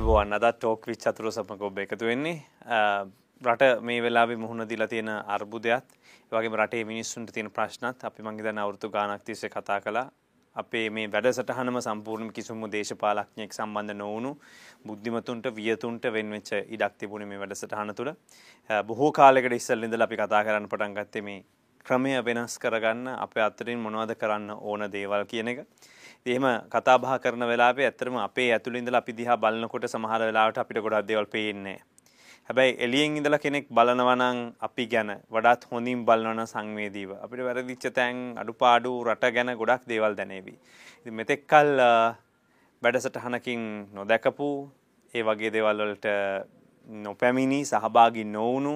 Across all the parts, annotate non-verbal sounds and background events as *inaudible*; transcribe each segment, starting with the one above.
අයිබෝවන්. අදත් talk which චතුරු සමග ඔබ එකතු වෙන්නේ. රට මේ වෙලාවේ මුහුණ දීලා තියෙන අර්බුදයත් ඒ වගේම රටේ මිනිස්සුන්ට තියෙන ප්‍රශ්නත් අපි මං හිතන්නේ අවුරුදු ගාණක් තිස්සේ කතා කළා. අපේ මේ වැඩසටහනම සම්පූර්ණ කිසිම දේශපාලඥයෙක් සම්බන්ධ නොවුණු බුද්ධිමතුන්ට වියතුන්ට වෙන්වෙච්ච ඉඩක් තිබුණේ මේ වැඩසටහන තුළ. බොහෝ කාලයකට ඉස්සෙල්ලා ඉඳලා අපි කතා කරන්න පටන් ගත්තේ මේ ක්‍රමය වෙනස් කරගන්න අපේ අතරින් මොනවද කරන්න ඕන දේවල් කියන එක. එහෙම කතා බහ කරන වෙලාවේ ඇත්තටම අපේ ඇතුළේ ඉඳලා අපි දිහා බලනකොට සමහර වෙලාවට අපිට ගොඩක් දේවල් පේන්නේ හැබැයි එළියෙන් ඉඳලා කෙනෙක් බලනවා නම් අපි ගැන වඩාත් හොඳින් බලනවා නම් සංවේදීව. අපිට වැරදිච්ච තැන් අඩුපාඩු රට ගැන ගොඩක් දේවල් දැනේවි. ඉතින් මෙතෙක්කල් වැඩසටහනකින් නොදැකපු ඒ වගේ දේවල් වලට නොපැමිණි සහභාගී නොවුණු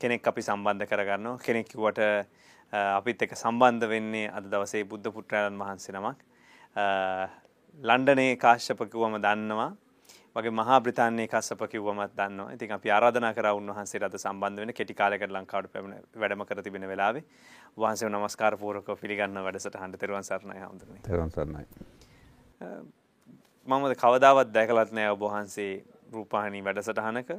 කෙනෙක් අපි සම්බන්ධ කරගන්නවා. කෙනෙක් කිව්වට අපිත් එක සම්බන්ධ වෙන්නේ අද දවසේ බුද්ධ පුත්‍රයන් වහන්සේ නමක් ලන්ඩනේ කාශ්‍යප කිව්වම දන්නවා වගේ මහා බ්‍රිතාන්‍යයේ කස්සප කිව්වමත් දන්නවා. ඉතින් අපි ආරාධනා කරා උන්වහන්සේට අද සම්බන්ධ වෙන්න කෙටි කාලයකට ලංකාවට පැමිණ වැඩම කර තිබෙන වෙලාවේ වහන්සේව නමස්කාර පූර්වකව පිළිගන්න වැඩසටහනට තෙරුවන් සරණයි හඳුනන්නේ. තෙරුවන් සරණයි. මම කවදාවත් දැකලත් නෑ ඔබ වහන්සේ රූපවාහිනී වැඩසටහනක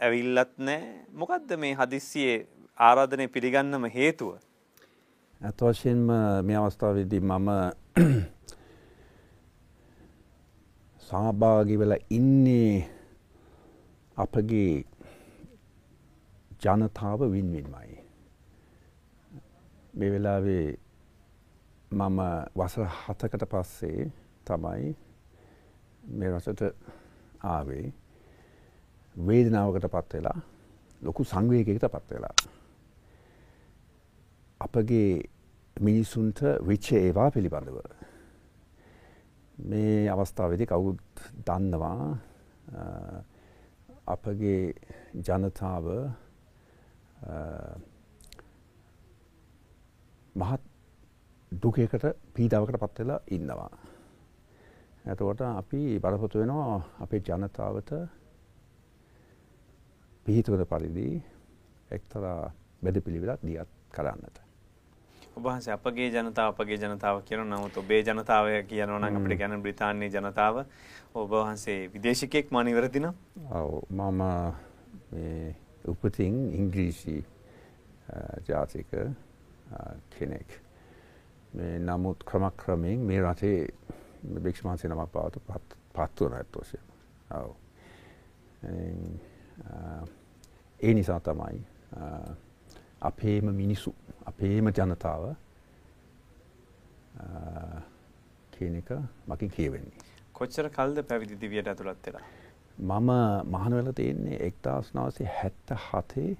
ඇවිල්ලත් නෑ. මොකද්ද මේ හදිස්සියේ ආරාධනය පිළිගන්නම හේතුව. ඇත වශයෙන්ම මේ අවස්ථාවේදී මම *clears throat* සහභාගි වෙලා ඉන්නේ අපගේ ජනතාව වින්වින්මයි. මේ වෙලාවේ මම වසර හතකට පස්සේ තමයි මේ රසට ආවේ වේදනාවකට පත් වෙලා ලොකු සංවේගයකට පත් වෙලා අපගේ මිනිසුන්ට විච්ච ඒවා පිළිබඳව. මේ අවස්ථාවේදී කවුත් දන්නවා අපගේ ජනතාව මහත් දුකකට පීඩාවකට පත්වෙලා ඉන්නවා. ඇතකොට අපි බලපොතු වෙනවා අපේ ජනතාවට පිහිතුවද පරිදි එක්තරා වැඩ පිළිවෙලක් දියත් කරන්නට. ඔබහන්සේ අපගේ ජනතාව අපගේ ජනතාව කියන නමුත් ඔබේ ජනතාව කියනවා නම් අපිට ගැන බ්‍රිතාන්‍යයේ ජනතාව. ඔබ වහන්සේ විදේශිකයෙක් මා නිවැරදි නම් ඔව් මම මේ උපතින් ඉංග්‍රීසි ජාතික කෙනෙක්. මේ නමුත් ක්‍රමක්‍රමයෙන් මේ රටේ භික්ෂු වහන්සේ නමක් බවට පත් වුණා ඒත් වශයෙන් ඔව් ඒ නිසා තමයි අපේම මිනිසු අපේම ජනතාව කියන එක මකින් කියවෙන්නේ. කොච්චර කල්ද පැවිදි දිවියට ඇතුළත් වෙලා? මම මහාන වෙලා තියෙන්නේ 1977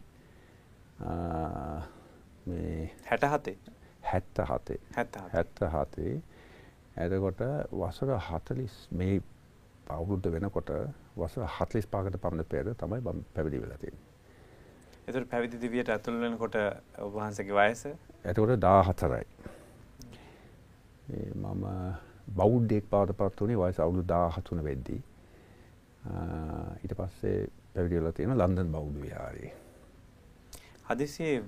මේ 67 77 77 එතකොට වසර 40 මේ අවුරුද්ද වෙනකොට වසර 45කට පමණ පෙර තමයි මම පැවිදි වෙලා තියෙන්නේ. එතකොට පැවිදි දිවියට ඇතුල් වෙනකොට ඔබ වහන්සේගේ වයස? එතකොට 14යි. මම බෞද්ධයෙක් බවට පත් වුණේ වයස අවුරුදු 13 වෙද්දී. ඊට පස්සේ පැවිදි වෙලා තියෙන ලන්ඩන් බෞද්ධ විහාරයේ. හදිසියේ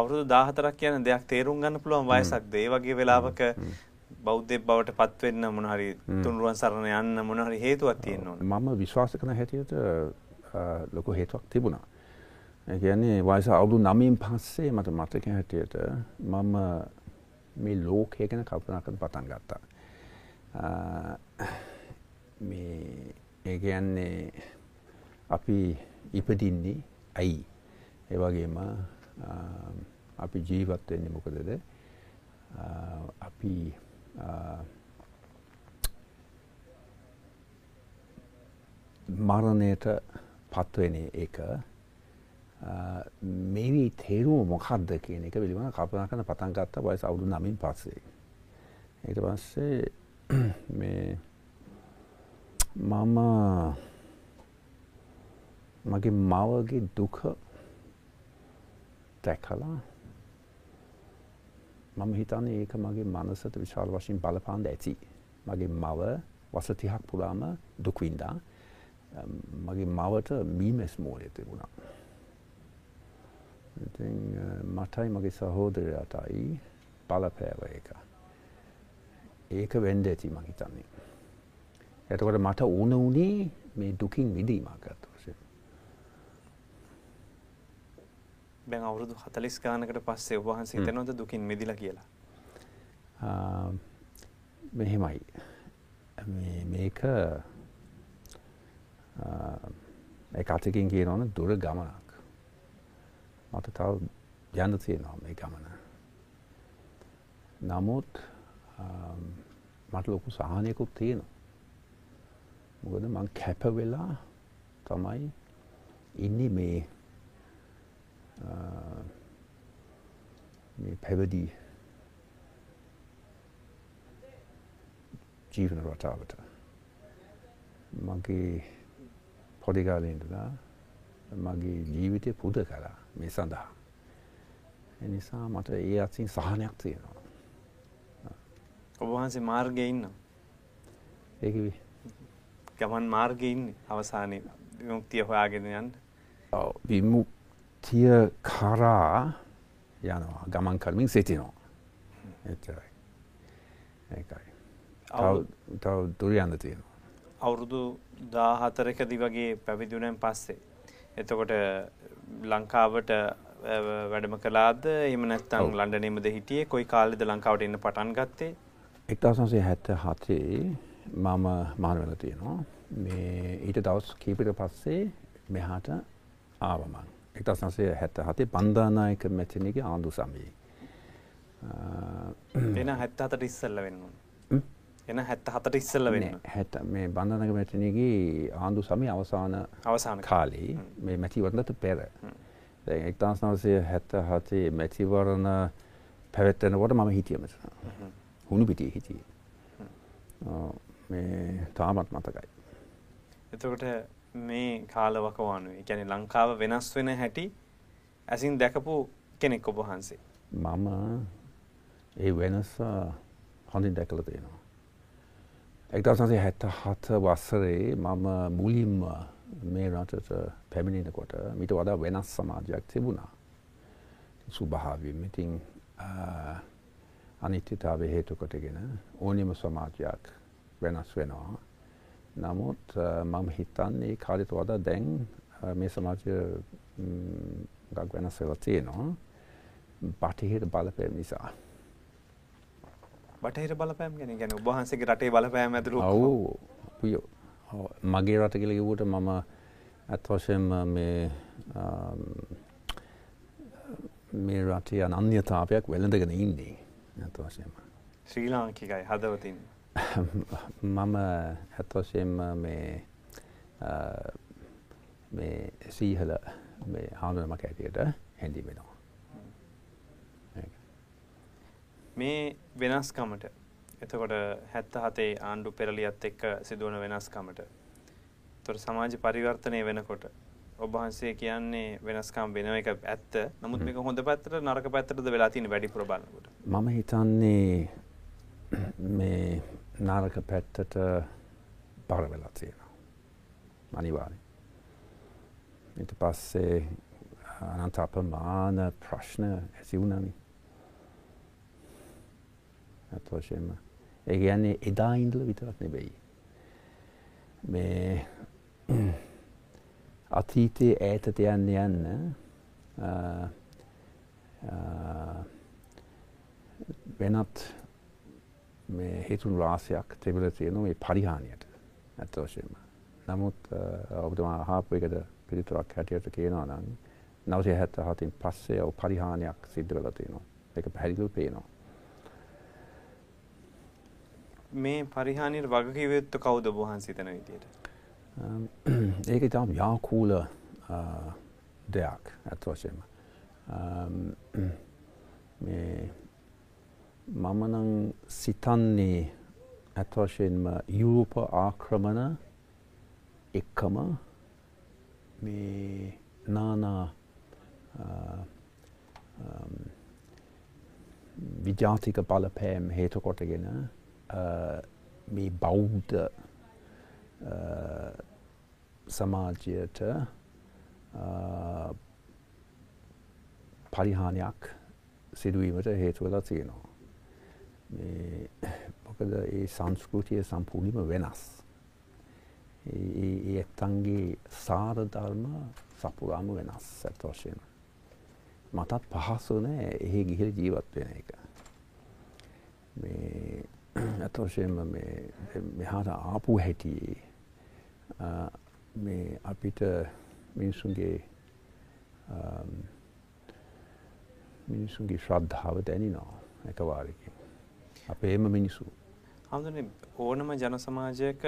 අවුරුදු 14ක් කියන දෙයක් තේරුම් ගන්න පුළුවන් වයසක්ද? ඒ වගේ වෙලාවක බෞද්ධයෙක් බවට පත් වෙන්න මොන හරි තුන්රුවන් සරණ යන්න මොන හරි හේතුවක් තියෙන්න ඕන. මම විශ්වාස කරන හැටියට ලොකු හේතුවක් තිබුණා. ඒ කියන්නේ වයස අවුරුදු 9න් පස්සේ මට මතක හැටියට මම මේ ලෝකය ගැන කල්පනා කරන්න පටන් ගත්තා. මේ ඒ කියන්නේ අපි ඉපදින්නේ ඇයි? ඒ වගේම අපි ජීවත් වෙන්නේ මොකදද? අපි මරණයට පත්වෙන එක මේවී තේරුම මොකක්ද කියන එක පිළිබඳ කල්පනා කරන පටන් ගත්ත වයස අවුරුදු 9න් පස්සේ. ඊට පස්සේ *clears throat* මේ මම මගේ මවගේ දුක දැකලා මම හිතන්නේ ඒක මගේ මනසට විශාල වශයෙන් බලපාන්න ඇති. මගේ මව වස 30ක් පුරාම දුක් විඳා. මගේ මවට මීමස් මෝලේ තිබුණා. ඉතින් මටයි මගේ සහෝදරයාටයි බලපෑව එක. ඒක වෙන්න ඇති මං හිතන්නේ. එතකොට මට ඕන වුණේ මේ දුකින් ඇත්ත වශයෙන්. දැන් අවුරුදු 40 ගානකට පස්සේ ඔබ වහන්සේ හිතනවද දුකින් මිදිලා කියලා? මෙහෙමයි. මේක එක අතකින් කියනවන දුර ගමනක්. මට තව යන්න තියෙනවා මේ ගමන. නමුත් මට ලොකු සහනයකුත් තියෙනවා. මොකද මං කැප වෙලා තමයි ඉන්නේ මේ මේ පැවදී ජීවන රටාවට මගේ පොඩිකාලෙන්ටලා මගේ ජීවිතය පුද කලා මේ සඳහා. එනිසා මට ඒ අත්සින් සහනයක් තියෙනවා. ඔබවහන්සේ මාර්ගය ඉන්න ඒකවි ගමන් මාර්ගය ඉන්න අවසානය විමුක්තිය හොයාගෙන යන්න? විමුක්තිය කරා යනවා. ගමන් කරමින් සිටිනවා. එතරයි ඒකයි. තව දුර යන්න තියෙනවා. අවුරුදු දාහතරකදි වගේ පැවිදුණෙන් පස්සේ එතකොට ලංකාවට වැඩම කලාද එම නැත්තං ලන්ඩනීමද හිටියේ? කොයි කාලෙද ලංකාවට එන්න පටන් ගත්තේ? එක්තාසන්සේ හැත්ත හතේ මම මාන වෙල තියෙනවා. මේ ඊට දවස් කීපිට පස්සේ මෙහාට ආවමන් එක්තාසන්සේ හැත්ත හතේ බන්ධානායක මැතිනගේ ආණ්ඩු සමී එන හැත්ත හතට ඉස්සල්ල වෙන්නුන් එන හැත්ත හතට ඉස්සල්ල වෙන්න. හැට මේ බන්ධනක මැතිනගේ ආණ්ඩු සමි අවසාන අවසාන කාලේ. මේ මැතිවරණට පෙර. එක්තාස් නවසය හැත්ත හතේ මැතිවරණ පැවැත්තෙනකොට මම හිටියමට හුණු පිටිය හිටිය. මේ තාමත් මතකයි. එතකොට මේ කාලවකවානුවේ ගැන ලංකාව වෙනස් වෙන හැටි ඇසින් දැකපු කෙනෙක් ඔබ වහන්සේ. මම ඒ වෙනස හොඳින් දැකල තියෙනවා එක්දවසන්සේ හැත්ත හත වස්සරේ මම මුලින්ම මේ රටට පැමිණෙනකොට මිට වඩා වෙනස් සමාජයක් තිබුණා. සුභාවීම ඉතින් අනිත්‍යතාව හේතු කොටගෙන ඕනිම සමාජයක් වෙනස් වෙනවා. නමුත් මම හිතන්නේ කාලෙට වඩා දැන් මේ සමාජය ගක් වෙනස් වෙලා තියෙනවා. බටහිර බලපෑම් නිසා. බටහිර බලපෑම් ගැන? ගැන ඔබහන්සේගේ රටේ බලපෑම් ඇතුළු ඔව්. මගේ රට කියලා කිව්වට මම ඇත්ත වශයෙන්ම මේ මේ රටේ අනන්‍යතාවයක් වෙළඳගෙන ඉන්නේ. ඇත්ත වශයෙන්ම. ශ්‍රී ලාංකිකයි හදවතින්. *laughs* මම ඇත්ත වශයෙන්ම මේ මේ සීහල මේ හාමුදුරුවමක් ඇටියට හැඳි වෙනවා මේ වෙනස්කමට. එතකොට හැත්ත හතේ ආණ්ඩු පෙරලියත් එක්ක සිදුවන වෙනස්කමට. තොර සමාජ පරිවර්තනය වෙනකොට ඔබහන්සේ කියන්නේ වෙනස්කම් වෙන එක ඇත්ත. නමුත් මේක හොඳ පැත්තට නරක පැත්තටද වෙලා තියෙන වැඩිපුර බලනකොට. මම හිතන්නේ මේ නාරක පැත්තට බර වෙලා තියෙනවා. අනිවාර්යෙන්. ඊට පස්සේ අනන්ත අපමාන ප්‍රශ්න ඇති වුණානේ. ඇත් වශයෙන්ම. ඒ කියන්නේ එදා ඉඳලා විතරක් නෙවෙයි. මේ අතීතයේ ඈතට යන්න යන්න වෙනත් මේ හේතුන් රාශියක් තිබිලා තියෙනවා මේ පරිහානියට ඇත්ත වශයෙන්ම. නමුත් ඔබතුමා අහපු එකට පිළිතුරක් හැටියට කියනවා නම් නවසය හැත්ත හතින් පස්සේ ඔව් පරිහානියක් සිද්ධ වෙලා තියෙනවා. ඒක පැහැදිලිව පේනවා. මේ පරිහානියට වගකිව යුත්තු කවුද ඔබ වහන්සේ හිතන විදියට? ඒක ඉතාම යාකූල දෙයක් ඇත්ත වශයෙන්ම. මේ මම නම් සිතන්නේ ඇත්ත වශයෙන්ම යුරෝප ආක්‍රමණ එක්කම මේ නානා විජාතික බලපෑම් හේතු කොටගෙන මේ බෞද්ධ සමාජයට පරිහානියක් සිදුවීමට හේතුවලා තියෙනවා. මේ මොකද ඒ සංස්කෘතිය සම්පූර්ණිම වෙනස් ඒ ඇත්තන්ගේ සාර ධර්ම සපුරාම වෙනස් ඇත්ත වශයෙන්. මටත් පහසු නෑ එහෙ ගිහිල් ජීවත් වෙන එක. මේ ඇත්ත වශයෙන්ම මෙහාට ආපු හැටියේ මේ අපිට මිනිසුන්ගේ මිනිසුන්ගේ ශ්‍රද්ධාව දැනිනවා එකවාරකින්. අපේම මිනිසු. හඳුනේ ඕනම ජන සමාජයක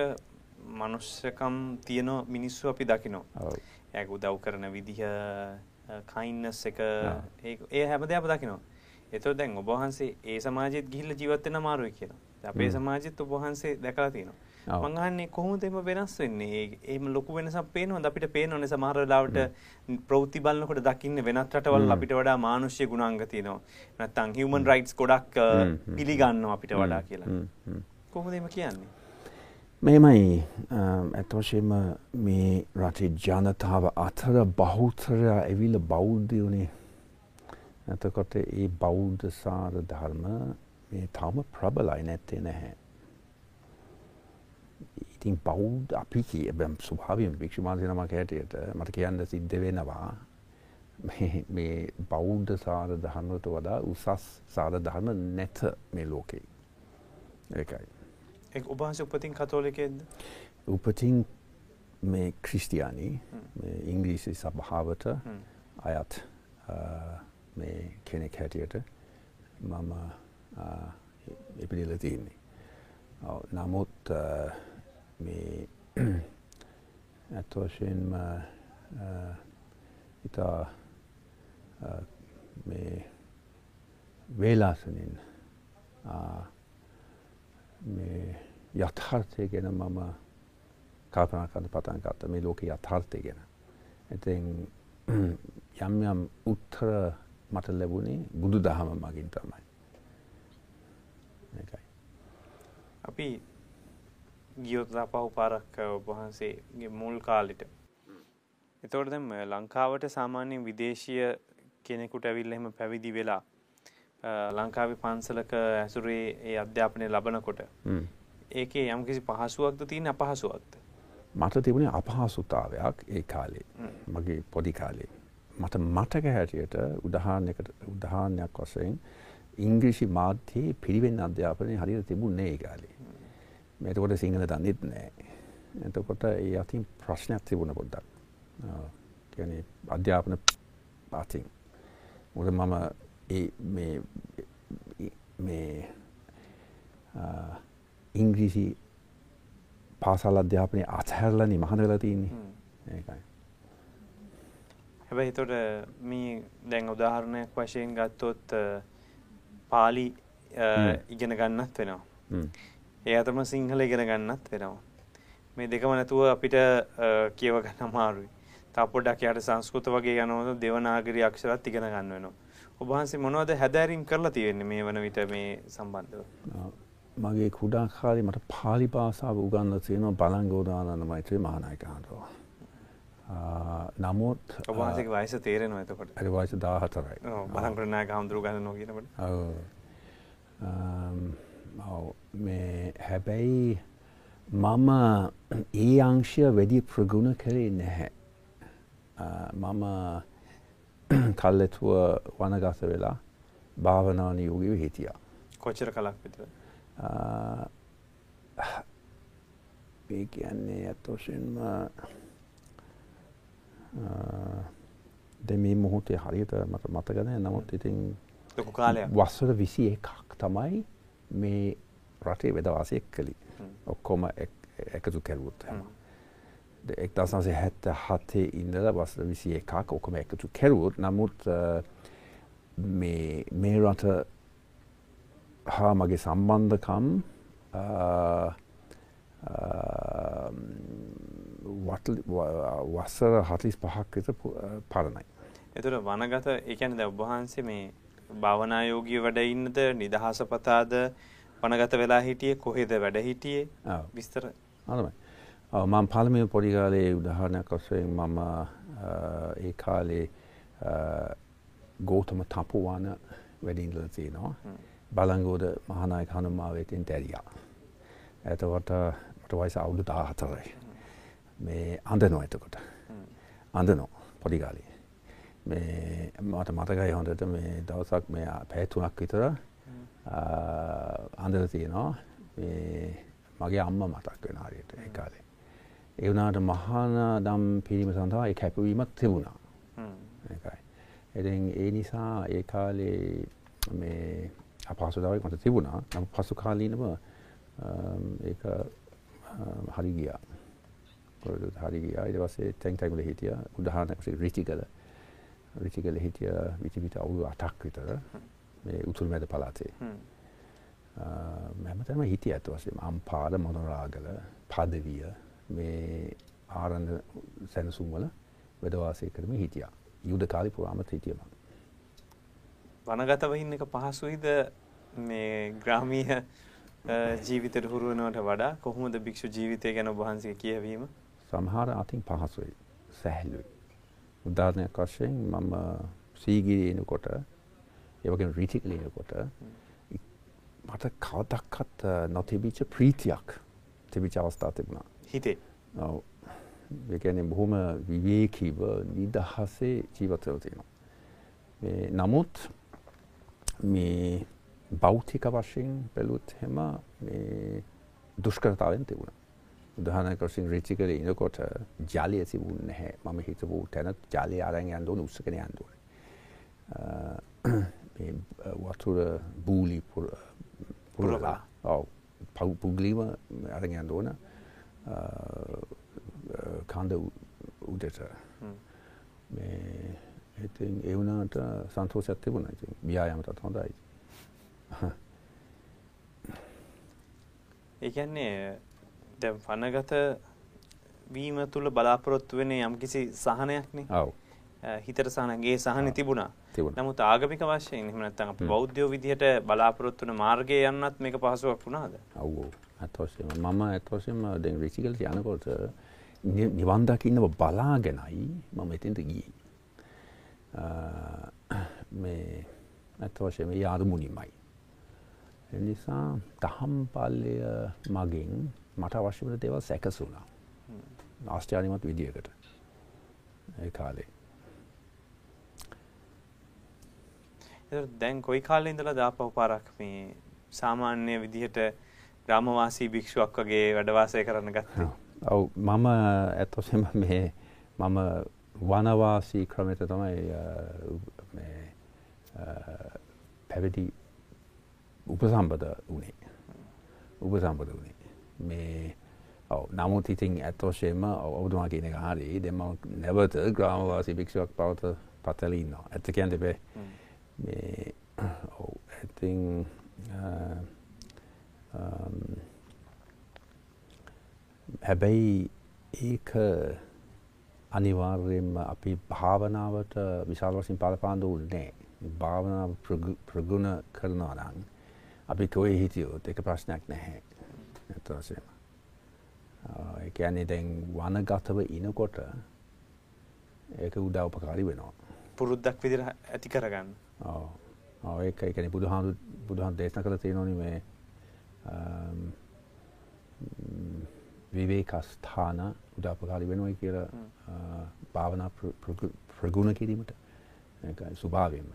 මනුෂ්‍යකම් තියෙන මිනිස්සු අපි දකිනවා. ඇ උදව් කරන විදිහ කයින්නස් එක ඒ හැම දෙයක් දකිනවා. එතකොට දැන් ඔබ වහන්සේ ඒ සමාජෙත් ගිහිල්ලා ජීවත් වෙන්න අමාරුයි කියලා. අපේ සමාජෙත් ඔබ වහන්සේ දැකලා තියෙනවා. මං අහන්නේ කොහොමද එම වෙනස් වෙන්නේ? එහෙම ලොකු වෙනසක් පේනවද? අපිට පේනවනේ සමහර වෙලාවට ප්‍රවෘත්ති බලනකොට දකින්න වෙනත් රටවල් අපිට වඩා මානුෂ්‍ය ගුණාංග තියෙනවා. නැත්තම් හියුමන් රයිට්ස් ගොඩක් පිළිගන්නවා අපිට වඩා කියලා. කොහොමද එම කියන්නේ? මෙමයි ඇතවශයෙන්ම මේ රටේ ජනතාව අතර බෞතරය ඇවිල බෞද්ධයනේ ඇතකොට ඒ බෞද්ධ සාර ධර්ම මේ තවම ප්‍රබලයි නැත්තේ නැහැ. ඉතින් බෞද්ධ අපි කිය භික්ෂුමාන්සි නමක් හැටියට මට කියන්න සිද්ධ වෙනවා මේ බෞද්ධ සාර දහන්නට වඩා උසස් සාර දහන්න නැත මේ ලෝකෙයි. ඒකයි. එක් ඔබහන්ස උපතින් කතෝලිකෙද? උපතින් මේ ක්‍රිස්තියානි ඉංග්‍රීසි සභාවට අයත් මේ කෙනෙක් හැටියට මම ඉපිදිල තියන්නේ. නමුත් මේ ඇත් වශයෙන්ම ඉතා මේ වේලාසනින් මේ යථාර්ථය ගැන මම කල්පනා කරන්න පටන් ගත්තා මේ ලෝකේ යථාර්ථය ගැන. ඉතින් යම් යම් උත්තර මට ලැබුණේ බුදු දහම මගින් තමයි. ඒකයි. අපි ගියොත් පහු පාරක් ඔබහන්සේගේ මුල් කාලෙට. එතකොට දැන් ලංකාවට සාමාන්‍යයෙන් විදේශීය කෙනෙකුට ඇවිල්ලා එහෙම පැවිදි වෙලා ලංකාවේ පන්සලක ඇසුරේ ඒ අධ්‍යාපනය ලබනකොට ඒකේ යම්කිසි පහසුවක්ද තියෙන අපහසුවක්ද? මට තිබුණේ අපහසුතාවයක් ඒ කාලේ. මගේ පොඩි කාලේ. මට මතක හැටියට උදාහරණයක් වශයෙන් ඉංග්‍රීසි මාධ්‍යයේ පිරිවෙන් අධ්‍යාපනය හරියට තිබුණේ ඒ කාලේ. එතකොට සිංහල දන්නෙත් නෑ. එතකොට ඒ අතින් ප්‍රශ්නයක් තිබුණ පොඩ්ඩක්. කියන්නේ අධ්‍යාපන පාතින්. මොකද මම ඒ මේ මේ ඉංග්‍රීසි පාසල් අධ්‍යාපනය අත්හැරලනි මහන වෙලා තියන්නේ ඒකයි. හැබැයි හිතොට මේ දැන් උදාහරණයක් වශයෙන් ගත්තොත් පාලි ඉගෙන ගන්නත් වෙනවා. ඒ අතම සිංහල ඉගෙන ගන්නත් වෙනවා. මේ දෙකම නැතුව අපිට කියව ගන්න අමාරුයි. තා පොඩ්ඩක් යට සංස්කෘත වගේ යනවද දෙවනාගරි අක්ෂරත් ඉගෙන ගන්න වෙනවා. ඔබ වහන්සේ මොනවද හැදෑරීම් කරලා තියෙන්නේ මේ වන විට මේ සම්බන්ධව? මගේ කුඩා කාලේ මට පාලි භාෂාව උගන්වලා තියෙනවා බලංගෝදානන්ද මෛත්‍රී මහානායක හඳුවා. නමුත් වහන්සේගේ වයස තේරෙනවා එතකොට. හරි වයස 14යි. ඔව් බලංගෝදානන්ද නායක හඳුරු ගන්නවා කියනකොට. ඔව්. මේ හැබැයි මම ඒ අංශය වැඩි ප්‍රගුණ කරේ නැහැ. මම *clears throat* කල්ලෙතුව වනගස වෙලා භාවනා නියෝගීව හිටියා. කොච්චර කලක් විතර? ඒ කියන්නේ ඇත්ත දැන් මේ මොහොතේ හරියට මට මතක නැහැ. නමුත් ඉතින් ලොකු කාලයක්. වසර 21ක් තමයි මේ රටේ වෙදවාසය කළේ. ඔක්කොම එකතු කරුවොත් හැම. එක්දසන්සේ හැත්ත හතේ ඉඳල වසර විසි එකක් ඔකම එකතු කෙරුවොත් නමුත් මේ රට හා මගේ සම්බන්ධකම් වස්සර හතිස් පහක් විත පරණයි. එතුර වනගත එකන ද ඔබහන්සේ මේ භාවනායෝගී වැඩ ඉන්නද නිදහස පතාද වනගත වෙලා හිටියේ කොහෙද වැඩ හිටියේ විස්තර අදමයි. මම පළමුව පොඩි කාලේ උදාහරණයක් වශයෙන් මම ඒ කාලේ ගෞතම තපුවන වැඩ ඉඳලා තියෙනවා. බලංගෝද මහානායක හනුමාවේතෙන් දැරියා. එතකොට මට වයස අවුරුදු 14යි. මේ අඳනෝ එතකොට අඳනෝ පොඩිකාලේ මේ මට මතකයි හොඳට මේ දවසක් මේ පැතුනක් විතර අඳර තියෙනවා මගේ අම්ම මතක් වෙන හරියට ඒ කාලේ. ඒ වුණාට මහාන දම් පිරීම සඳහා ඒ කැපවීමක් තිබුණා. ඒකයි. ඉතින් ඒ නිසා ඒ කාලේ මේ අපහසුතාවයක් මට තිබුණා. නමුත් පසු කාලීනව ඒක හරි ගියා. කොරදුත් හරි ගියා. ඊට පස්සේ තැන් තැන් වල හිටියා. උදාහරණයක් වශයෙන් රිචිකල. රිචිකල හිටියා විචිපිට අවුරුදු 8ක් විතර. මේ උතුරු මැද පළාතේ. හැමතැනම හිටිය ඇත්ත වශයෙන්ම අම්පාර මොනරාගල පදවිය මේ ආරන්ද සැනසුම් වල වැඩ වාසය කරමින් හිටියා. යුද කාලේ පුරාම හිටියම. වනගතව ඉන්න එක පහසුයිද මේ ග්‍රාමීය ජීවිතයට හුරු වෙනවට වඩා කොහොමද භික්ෂු ජීවිතය ගැන ඔබ වහන්සේ කියවීම? සමහර අතින් පහසුයි, සැහැල්ලුයි. උදාහරණයක් වශයෙන් මම සීගිරියේ ඉනකොට ඒ වගේම රීටිකලේ ඉනකොට මට කවදක්වත් නොතිබිච්ච ප්‍රීතියක් තිබිච්ච අවස්ථා තිබුණා. හිතේ. ඔව්. ඒ කියන්නේ බොහොම විවේකීව නිදහසේ ජීවත් වෙලා තියෙනවා. මේ නමුත් මේ භෞතික වශයෙන් බැලුවොත් එහෙම මේ දුෂ්කරතාවෙන් තිබුණා. උදාහරණයක් වශයෙන් රිචිකලේ ඉනකොට ජාලිය තිබුණේ නැහැ. මම හිතපු තැන ජාලිය අරන් යන්න ඕන උස්සගෙන යන්න ඕනේ. මේ වතුර බූලි පුරලා. ඔව්. පුග්ලීම අරන් යන්න ඕන. කන්ද උඩට මේ ඉතින් ඒ වුණාට සන්තෝෂයක් තිබුණා. ඉතින් ව්‍යායාමටත් හොඳයි. ඒ කියන්නේ දැන් වනගත වීම තුල බලාපොරොත්තු වෙන්නේ යම්කිසි සහනයක්නේ. ඔව්. හිතට සහනගේ සහනෙ තිබුණා. නමුත් ආගමික වශයෙන් එහෙම නැත්නම් අපි බෞද්ධයෝ විදිහට බලාපොරොත්තු වෙන මාර්ගයේ යන්නත් මේක පහසුවක් වුණාද? ඔව් ඔව්. අතෝසෙම මම අතෝසෙම දැන් රිචිකල් යනකොට නිවන් දකින්නව බලාගෙනයි මම එතෙන්ට ගියේ. මේ අතෝසෙම යාදුමුනිමයි. එනිසා දහම් පාලය මගින් මට අවශ්‍ය වන දේවල් සැකසුණා. ආශ්චර්යමත් විදියකට. ඒ කාලේ. දැන් කොයි කාලේ ඉඳලා දාපහු පාරක් මේ සාමාන්‍ය විදිහට ග්‍රාමවාසී භික්ෂුවක් වගේ වැඩ වාසය කරන්න ගත්තේ? ඔව් මම ඇත්තටම මේ මම වනවාසී ක්‍රමයට තමයි මේ පැවිදි උපසම්පද වුණේ. උපසම්පද වුණේ. මේ නමුත් ඉතින් ඇත්ත වශයෙන්ම ඔබතුමා කියන එක හරි. දැන් මම නැවත ග්‍රාමවාසී භික්ෂුවක් බවට පතලා ඉන්නවා. ඇත්ත කියන්න බෑ. මේ ඔව් ඉතින් හැබැයි ඒක අනිවාර්යයෙන්ම අපි භාවනාවට විශාල බලපාන්න ඕනේ නැහැ. භාවනාව ප්‍රගුණ කරනවා නම් අපි කොහේ හිටියොත් ඒක ප්‍රශ්නයක් නැහැ. ඇත්ත වශයෙන්ම. ඒ කියන්නේ දැන් වනගතව ඉනකොට ඒක උදව් උපකාරී වෙනවා. පුරුද්දක් විදිහට ඇති කරගන්න. ඔව්. ඔව් ඒක ඒ කියන්නේ බුදුහාමුදුරු බුදුහාමුදුරු දේශනා කළා තියෙනෝනේ මේ විවේකස්ථාන උදව් උපකාරී වෙනවා කියලා භාවනා ප්‍රගුණ කිරීමට. ඒකයි ස්වභාවයෙන්ම.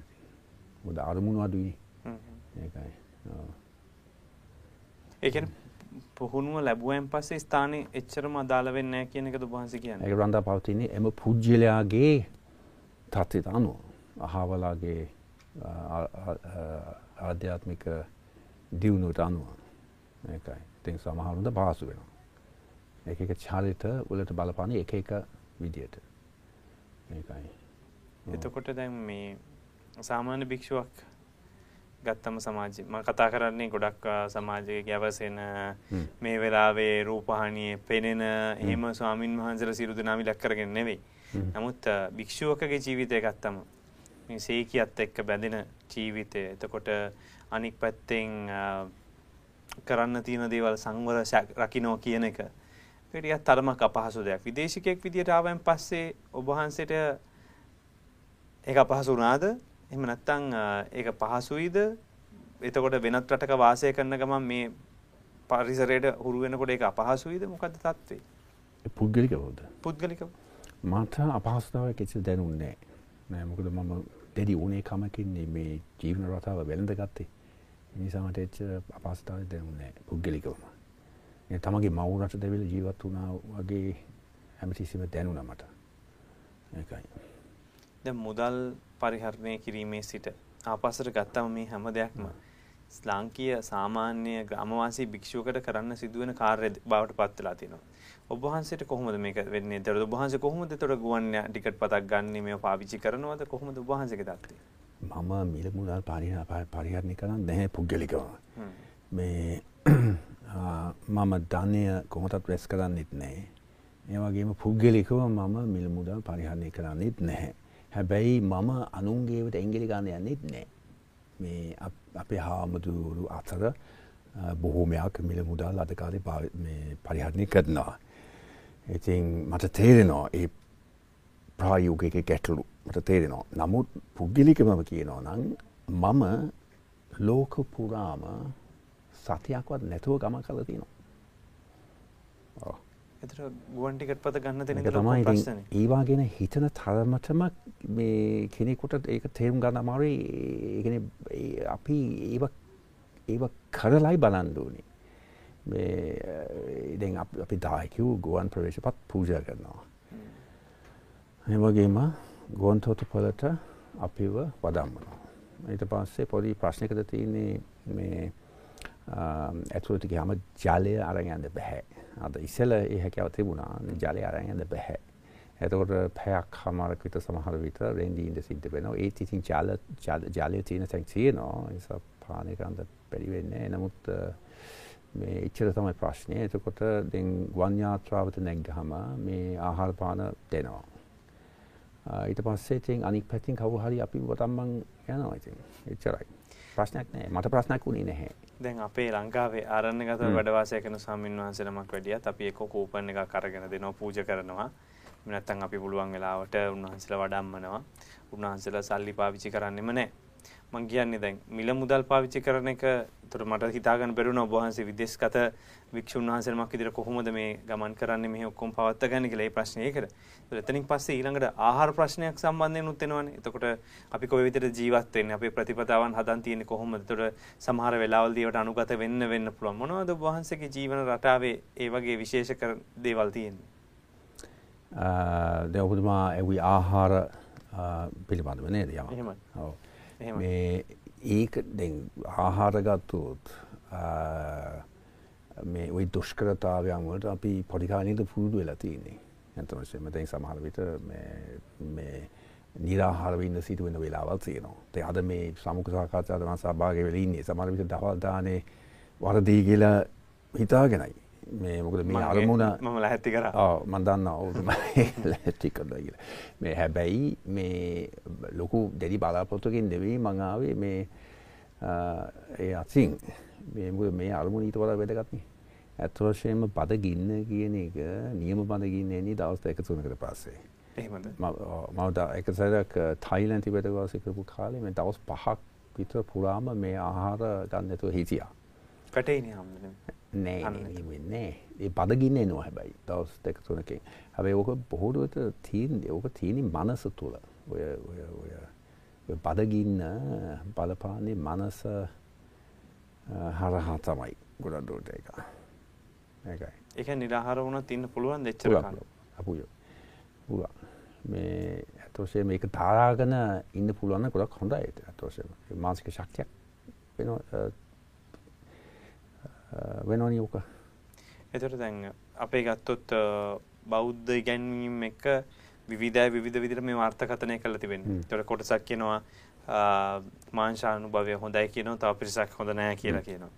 මොකද අරමුණු අඩුයි. ඒකයි. ඒ කියන්නේ පුහුණුව ලැබුවෙන් පස්සේ ස්ථානේ එච්චරම අදාළ වෙන්නේ නැහැ කියන එකද ඔබ වහන්සේ කියන්නේ. ඒක රඳා පවතින්නේ එම පුජ්‍යලයාගේ තත්ත්වයට අනුව අහවලාගේ ආධ්‍යාත්මික දියුණුවට අනුව. ඒකයි. ඉතින් සමහරුන්ට පහසු වෙනවා. එක එක චරිත වලට බලපාන එක එක විදියට. ඒකයි. එතකොට දැන් මේ සාමාන්‍ය භික්ෂුවක් ගත්තම සමාජය ම කතා කරන්නේ ගොඩක් සමාජය ගැවසෙන මේ වෙලාවේ රූපහානිය පෙනෙන එහෙම ස්වාමින් වහන්සේලා සියලු දෙනාම ඉලක්ක කරගෙන නෙවෙයි. නමුත් භික්ෂුවකගේ ජීවිතය ගත්තම මේ සීකියත් එක්ක බැඳෙන ජීවිතය. එතකොට අනික් පැත්තෙන් කරන්න තියෙන දේවල් සංවර රකින්නෝ කියන එක ටිකක් තරමක් අපහසු දෙයක්. විදේශිකයෙක් විදියට ආවෙන් පස්සේ ඔබ වහන්සේට ඒක අපහසු වුණාද? එහෙම නැත්නම් ඒක පහසුයිද? එතකොට වෙනත් රටක වාසය කරන ගමන් මේ පරිසරයට හුරු වෙනකොට ඒක අපහසුයිද? මොකද්ද තත්ත්වේ? පුද්ගලිකවෝද පුද්ගලික මට අපහස්ථාව කෙසි දැනුන්නේ නෑ. මොකද මම දැඩි ඕනේ කමකින්නේ මේ ජීවන රටාව වෙළඳ ගත්තේ. නිසාමට එච්ච අපස්ථාව දැනුන්නේ පුද්ගලිකවම තමගේ මවුරට දෙවිල ජීවත් වුණා වගේ හැමතිසිම දැනුන මට. ඒකයි. ද මුදල් පරිහරණය කිරීමේ සිට ආපසට ගත්තම මේ හැම දෙයක්ම ස්ලාංකීය සාමාන්‍ය ග්‍රාමවාසී භික්ෂුවකට කරන්න සිදුවෙන කාර්ය බවට පත් වෙලා තියෙනවා. ඔබ වහන්සේට කොහොමද මේක වෙන්නේ? ඒතර ඔබ වහන්සේ කොහොමද ඒතර ගුවන් ටිකට් පතක් ගන්න මේව පාවිච්චි කරනවද? කොහොමද ඔබ වහන්සේගේ தත්ත්වය? මම මිල මුදල් පරිහරණය කරන්න නැහැ පුද්ගලිකව. මේ *clears throat* මම ධනය කොහොමදත් රැස් කරන්නෙත් නැහැ. ඒ වගේම පුද්ගලිකව මම මිල මුදල් පරිහරණය කරන්නෙත් නැහැ. හැබැයි මම අනුන්ගේවට එංගලි ගන්න යන්නෙත් නැහැ. මේ අපේ හාමුදුරු අතර බොහෝමයක් මිල මුදල් අධකාරය පරිහරණය කරනවා. ඉතින් මට තේරෙනවා ඒ ප්‍රායෝගික ගැටලු මට තේරෙනවා. නමුත් පුද්ගලිකමම කියනවා නම් මම ලෝක පුරාම සතියක්වත් නැතුව ගම කළ තියෙනවා. එතර ගුවන් ටිකට් පත ගන්න තෙන තමයි ඒවා ගෙන හිතන තරමටම මේ කෙනෙකුට ඒක තේරුම් ගන්න අමාරුයි. ඒගෙන අපි ඒ ඒව කරලයි බලන්දුනේ මේ ඉතින් අපි දායකව් ගුවන් ප්‍රවේශ පත් පූජ කරනවා. එවගේම ගුවන් තෝටුපලට අපිව වදම්මනවා. ඊට පස්සේ පොඩි ප්‍රශ්නකද තියන්නේ මේ ඇතුළට ගහම ජලය අරගන්න බැහැ අද ඉසල ඒ හැකැව තිබුණා ජලය අරයද බැහැ. එතකොට පැයක් හමාරක් විත සමහර විට රෙන්ඩීන්ට සිද්ධ වෙනවා ඒ ඉතින් ජල ජලය තියෙන තැන් තියෙනවා නිසා පානය කරන්න පැරිවෙන්නේ නමුත් මේ ඉච්චර තමයි ප්‍රශ්නය එතකොට දෙන් ගුවන්යාත්‍රාවත නැග්ගහම මේ ආහාර පාන දෙනවා. ඊට පස්සේ තින් අනික් පැතින් කවු හරි අපි බොතම්මන් යනවා ඉතින් එච්චරයි. ප්‍රශ්නයක් නෑ මට ප්‍රශ්නයක් වුණේ නැහැ. දැන් අපේ ලංකාවේ ආරණ්‍යගත වැඩවාසය කරන ස්වාමීන් වහන්සේ නමක් වැඩියත් අපි එක කූපන් එකක් අරගෙන දෙනවා පූජා කරනවා. නැත්නම් අපි පුළුවන් වෙලාවට උන්වහන්සේලා වඩම්මනවා. උන්වහන්සේලා සල්ලි පාවිච්චි කරන්නෙම නැහැ. මං කියන්නේ දැන් මිල මුදල් පාවිච්චි කරන එක ඒතර මට හිතාගන්න බැරුණා ඔබ වහන්සේ විදේශගත වික්ෂුන් වහන්සේ නමක් විදිහට කොහොමද මේ ගමන් කරන්නේ මෙහි ඔක්කොම පවත්ත ගන්න කියලා ඒ ප්‍රශ්නේ ඒකට. ඒතර එතනින් පස්සේ ඊළඟට ආහාර ප්‍රශ්නයක් සම්බන්ධයෙන් උත් වෙනවනේ. එතකොට අපි කොයි විදිහට ජීවත් වෙන්නේ අපේ ප්‍රතිපදාවන් හදන් තියෙන්නේ කොහොමද? ඒතර සමහර වෙලාවල්දී ඒවට අනුගත වෙන්න වෙන්න පුළුවන්. මොනවද ඔබ වහන්සේගේ ජීවන රටාවේ ඒ වගේ විශේෂ දේවල් තියෙන්නේ? දැන් ඔබතුමා ඒ ආහාර පිළිබඳව නේද යම. එහෙමයි. ඔව්. මේ ඒක දැන් ආහාර ගත්තොත් මේ ওই දුෂ්කරතාවයන් වලට අපි පොඩි කාලේ පුරුදු වෙලා තියෙන්නේ. ඇත්තම වශයෙන්ම දැන් සමහර විට මේ මේ නිරාහාරව ඉන්න සිදු වෙන වෙලාවල් තියෙනවා. දැන් අද මේ සමුඛ සාකච්ඡාවට මම සහභාගී වෙලා ඉන්නේ. සමහර විට දවල් දානේ වරදී කියලා හිතාගෙනයි. මේ මොකද මේ අරමුණ මම ලැහැත්ති කරා. ඔව් මම දන්නවා ඔව් ලැහැත්ති කරලා කියලා. මේ හැබැයි මේ ලොකු දෙඩි බලාපොරොත්තුකින් නෙවෙයි මං ආවේ මේ ඒ අතින් මේ මොකද මේ අරමුණ ඊට වඩා වැදගත් නේ. ඇත්ත වශයෙන්ම බද ගින්න කියන එක නියම බද ගින්න එන්නේ දවස් දෙක තුනකට පස්සේ. එහෙමද? මම එක සැරයක් තායිලන්ත පිට වාසය කරපු කාලේ මේ දවස් පහක් විතර පුරාම මේ ආහාර ගන්න නැතුව හිටියා. පැටේනේ හැමදේම. නෑ ඒ බදගින්න එනවා හැබැයි. දවස් දෙක තුනකින්. හැබැයි ඕක බොහෝදුවට තීන් ඕක තියෙන මනස තුළ. ඔය ඔය ඔය බදගින්න බලපාන්නේ මනස හරහා තමයි ගොඩක් එක ඒකයි. ඒක නිරාහාර වුණත් ඉන්න පුළුවන් දෙච්චර පුළුවන් මේ ඇතෝසේ මේක තාරාගෙන ඉන්න පුළුවන් ගොඩක් හොඳයි. ඇතෝසේ මානසික ශක්තියක් වෙනවා වෙනවනි ඕක. එතට දැන් අපේ ගත්තොත් බෞද්ධ ඉගැන්වීම් එක විවිධය විධ විදිර මේ වාර්ථකතනය කළ තිබෙන තොට කොටසක් කියනවා මාංශානු භවය හොඳයි කියනවා තව පිරිසක් හොඳ නෑ කියලා කියනවා.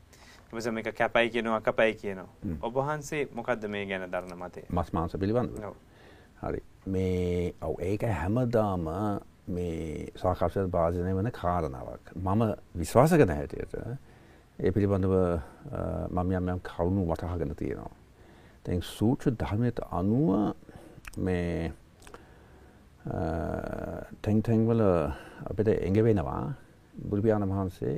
එමස මේක කැපයි කියනවා කපයි කියනවා. ඔබහන්සේ මොකක්ද මේ ගැන දරන මතේ මස් මාංස පිළිබඳ හරි. මේ ඔව ඒක හැමදාම මේ සාකර්ශය භාජනය වන කාරණාවක්. මම විශ්වාස කන හැටියට ඒ පිළිබඳව මම යම් යම් කරුණු වටහාගෙන තියෙනවා. දැන් සූත්‍ර ධර්මයට අනුව මේ තැන් තැන්වල අපිට එඟ වෙනවා බුදු පියාණන් වහන්සේ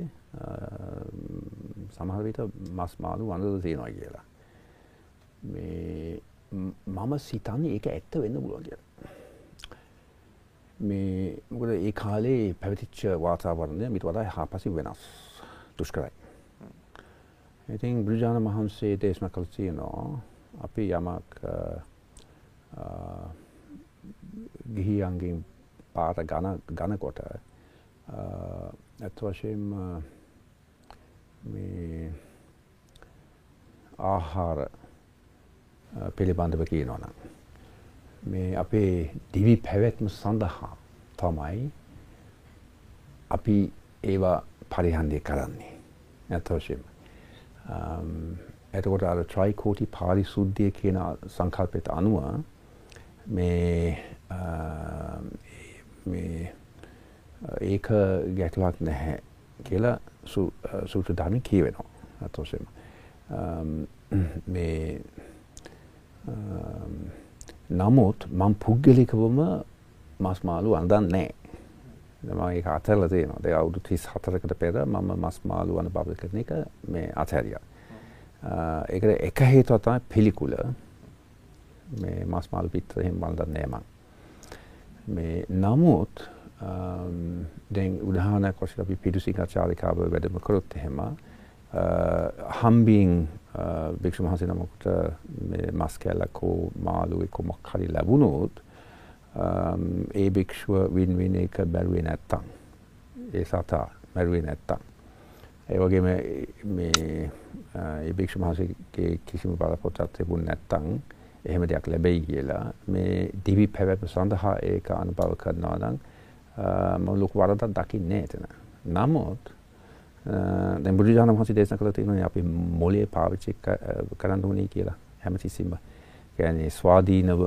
සමහර විට මස් මාළු වඳද තියෙනවා කියලා. මේ මම සිතන්නේ ඒක ඇත්ත වෙන්න පුළුවන් කියලා. මේ මොකද ඒ කාලේ පැවතිච්ච වාතාවරණය මිට වඩා හාපසි වෙනස් දුෂ්කරයි. ඉතින් බුදුජාණන් වහන්සේ දේශනා කළ තියෙනවා අපි යමක් ගිහියන්ගෙන් පාට ගණ ගණකොට ඇත් වශයෙන්ම මේ ආහාර පිළිබඳව කියනවනම්. මේ අපේ දිවි පැවැත්ම සඳහා තමයි අපි ඒවා පරිහන්දය කරන්නේ ඇතවශයෙන්ම. Um, එතකොට අර ට්‍රයිකෝටි පාරිසුද්ධිය කියන සංකල්පයට අනුව මේ uh, uh, ඒක ගැටලුවක් නැහැ කියලා uh, සූත්‍ර ධර්ම කියවෙනවා අතෝසෙම. Um, මේ um, නමුත් මං පුද්ගලිකවම මස් මාළු අඳන් නෑ. ඒක අතහැරලා තියෙනවා. ඒ අවුරුදු 34කට පෙර මම මස් මාළු අන බබල් කරන එක මේ අතහැරියා. ඒකට එක හේතුවක් තමයි පිළිකුල. මේ මස් මාළු පිටර එහෙම බලන්න නෑ මං. නමුත් දැන් උදාහරණයක් වශයෙන් අපි පිටුසිකා චාරිකාව වැඩම කරොත් එහෙම හම්බින් භික්ෂු වහන්සේ නමකට මස් කැල්ලක් හෝ මාළුවෙක් මොකක් හරි ලැබුණොත් Um, ඒ භික්ෂුව වින් වින් එක බැරුවේ නැත්තම් ඒ සතා මැරුවේ නැත්තම් ඒ වගේම මේ ඒ භික්ෂු වහන්සේගේ කිසිම බලපොතක් තිබුණ නැත්තම් එහෙම දෙයක් ලැබෙයි කියලා මේ දිවි පැවැත්ම සඳහා ඒක අනුභව කරනවා නම් මම ලොකු වරදක් දකින්නේ එතන. නමුත් දැන් බුදුරජාණන් වහන්සේ දේශනා කළා තියෙනවා අපි මොලේ පාවිච්චි කරන්න ඕනේ කියලා හැමතිස්සෙම. කියන්නේ ස්වාධීනව